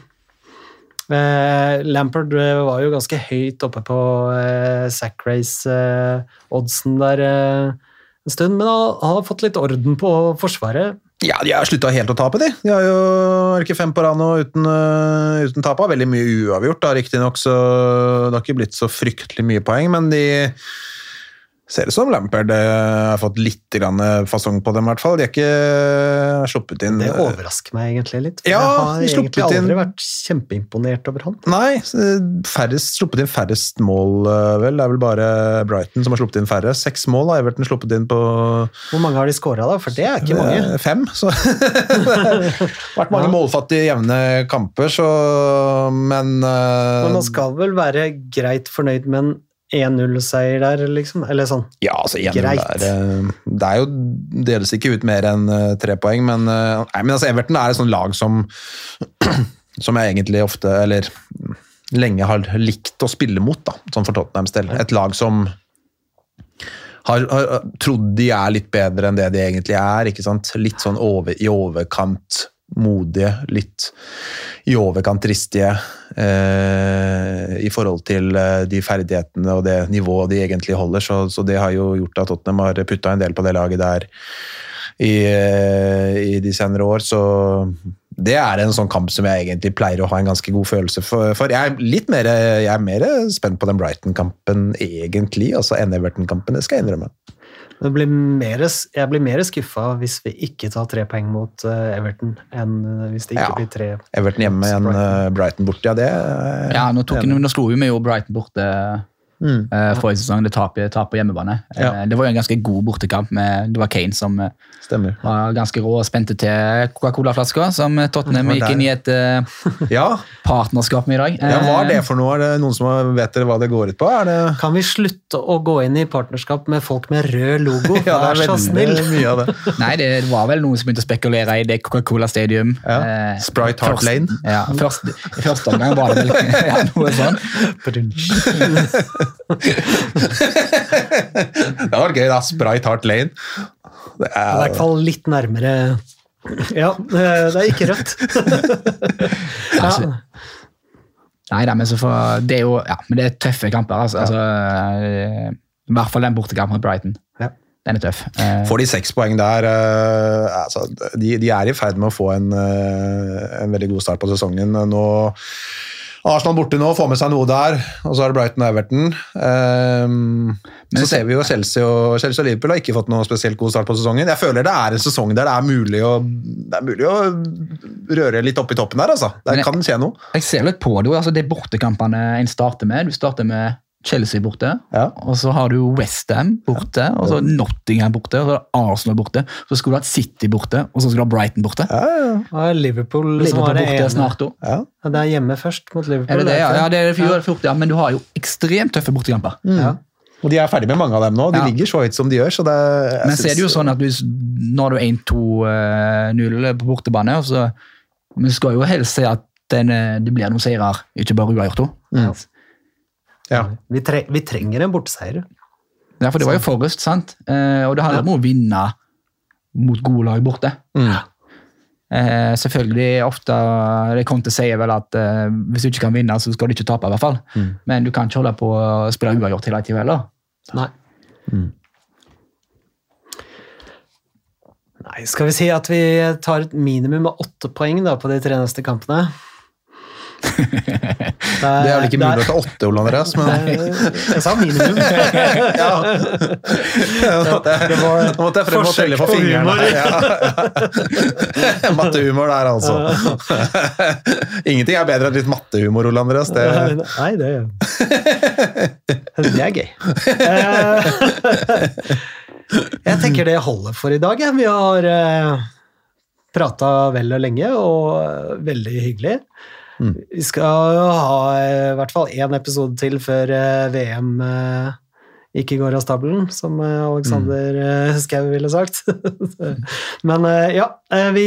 Eh, Lampard eh, var jo ganske høyt oppe på eh, sack race-oddsen der eh, en stund, men han har fått litt orden på Forsvaret. ja, de har slutta helt å tape, de. De har jo ikke fem på rad nå uten, uh, uten tap. Veldig mye uavgjort, da, riktignok, så det har ikke blitt så fryktelig mye poeng, men de ser ut som Lampard eh, har fått litt grann eh, fasong på dem, i hvert fall. De har ikke sluppet inn Det eh, overrasker meg egentlig litt. for Ja, jeg har egentlig aldri inn- vært kjempeimponert over han. Nei, færrest, sluppet inn færrest mål, eh, vel. Det er vel bare Brighton som har sluppet inn færre. Seks mål har Everton sluppet inn på Hvor mange har de scora, da? For det er ikke mange. eh, fem. Så vært mange Ja. målfattige, jevne kamper, så Men, uh... Men man skal vel være greit fornøyd med en 1-0-seier der, liksom? Eller sånn. Ja, altså igjen, Greit. Det, er, eh, det er jo deles ikke ut mer enn eh, tre poeng, men, eh, nei, men altså Everton er et sånt lag som som jeg egentlig ofte, eller lenge har likt å spille mot, da, sånn for Tottenhams del. Et lag som har, har trodd de er litt bedre enn det de egentlig er. ikke sant? Litt sånn over, i overkant modige, litt i overkant dristige eh, i forhold til eh, de ferdighetene og det nivået de egentlig holder. Så, så det har jo gjort at Tottenham har putta en del på det laget der i, eh, i de senere år. Så det er en sånn kamp som jeg egentlig pleier å ha en ganske god følelse for. for. Jeg er litt mer, jeg er mer spent på den Brighton-kampen egentlig, altså enn Everton-kampen, det skal jeg innrømme. Det blir mer, jeg blir mer skuffa hvis vi ikke tar tre poeng mot eh, Everton, enn eh, hvis det ikke Ja. blir tre. Everton hjemme enn Brighton. eh, Brighton borte, ja det er Ja, nå, tok, nå slo vi vi jo Brighton borte Mm. Uh, forrige sesong. Det tap, tap på hjemmebane. Ja. Uh, det var jo en ganske god bortekamp. Med, det var Kane som uh, var ganske rå og spente til Coca-Cola-flaska, som Tottenham gikk inn i et Ja, partnerskap med i dag. ja, hva er det for noe? Er det noen som vet dere hva det går ut på? Er det Kan vi slutte å gå inn i partnerskap med folk med rød logo? Ja, Vær det så snill! mye av det. Nei, det var vel noen som begynte å spekulere i det Coca-Cola Stadium. Ja. Sprite Heart først- Lane. Ja, først, I første omgang var det vel ja, noe sånn. Det var gøy, da. Sprite Heart Lane. Det er I hvert er, fall litt nærmere Ja, det er ikke rødt. ja. Altså, Nei da, men så får Det er jo ja, men det er tøffe kamper. Altså, altså, eh, I hvert fall den bortekampen mot Brighton. Ja. Den er tøff. Eh, Får de seks poeng der uh, altså, de, de er i ferd med å få en, uh, en veldig god start på sesongen. Nå Arsenal borte nå, får med seg noe der, og så er det Brighton og Everton. Um, så ser vi jo Chelsea og, Chelsea og Liverpool har ikke fått noe spesielt god start på sesongen. Jeg føler det er en sesong der det er mulig å, er mulig å røre litt opp i toppen der, altså. Der jeg- kan skje noe. jeg ser litt på det. altså, Det er bortekampene en starter med. Du starter med Chelsea borte, Ja. og så har du Westham borte, og så Nottingham borte, og så er det Arsenal borte. Så skulle du hatt City borte, og så skulle du ha Brighton borte. Ja, ja, Og Liverpool, som Liverpool var det borte ene. snart òg. ja. Ja, det er hjemme først mot Liverpool. Er det det? Ja, det er det fjorten, ja, men du har jo ekstremt tøffe bortekamper. Ja. Og de er ferdig med mange av dem nå. De Ja. ligger så høyt som de gjør. Så det, Men så er det jo sånn at hvis, nå har du 1-2-0 på bortebane, og så, vi du skal jo helst se at den, eh, det blir noen seirer, ikke bare uavgjort. også. Ja. Vi, tre vi trenger en borteseier. Ja, for det var jo Forrest, sant? Eh, og det handler om å vinne mot gode lag borte. Mm. Eh, selvfølgelig, ofte det Conte sier vel at eh, hvis du ikke kan vinne, så skal du ikke tape, i hvert fall. Mm. Men du kan ikke holde på å spille uavgjort hele tida heller. Nei. Nei, skal vi si at vi tar et minimum av åtte poeng da, på de tre neste kampene? Det er vel ikke mulig å ta åtte, Ole Andreas, men Jeg sa minimum. ja. Nå måtte jeg, nå måtte jeg frem og telle på fingrene. Ja. Mattehumor der, altså. Ingenting er bedre enn litt mattehumor, Ole Andreas. Det, Nei, det Det er gøy. Eh, Jeg tenker det holder for i dag. Vi har prata vel og lenge, og eh, veldig hyggelig. Vi skal ha eh, i hvert fall én episode til før eh, VM eh, ikke går av stabelen, som Alexander eh, Schou ville sagt. Men ja, vi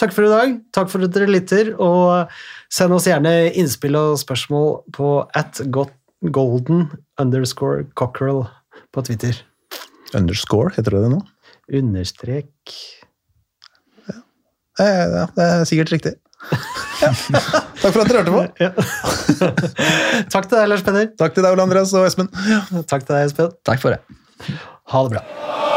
Takk for i dag. Takk for at dere lytter, og send oss gjerne innspill og spørsmål på at golden underscore cockerel på Twitter. underscore, heter det det nå? Understrek Ja, det er sikkert riktig. Ja. Takk for at dere hørte på. ja. Takk til deg, Lars Peder. Takk til deg, Ole Andreas og Espen. Takk til deg, Espen. Takk for det. Ha det bra.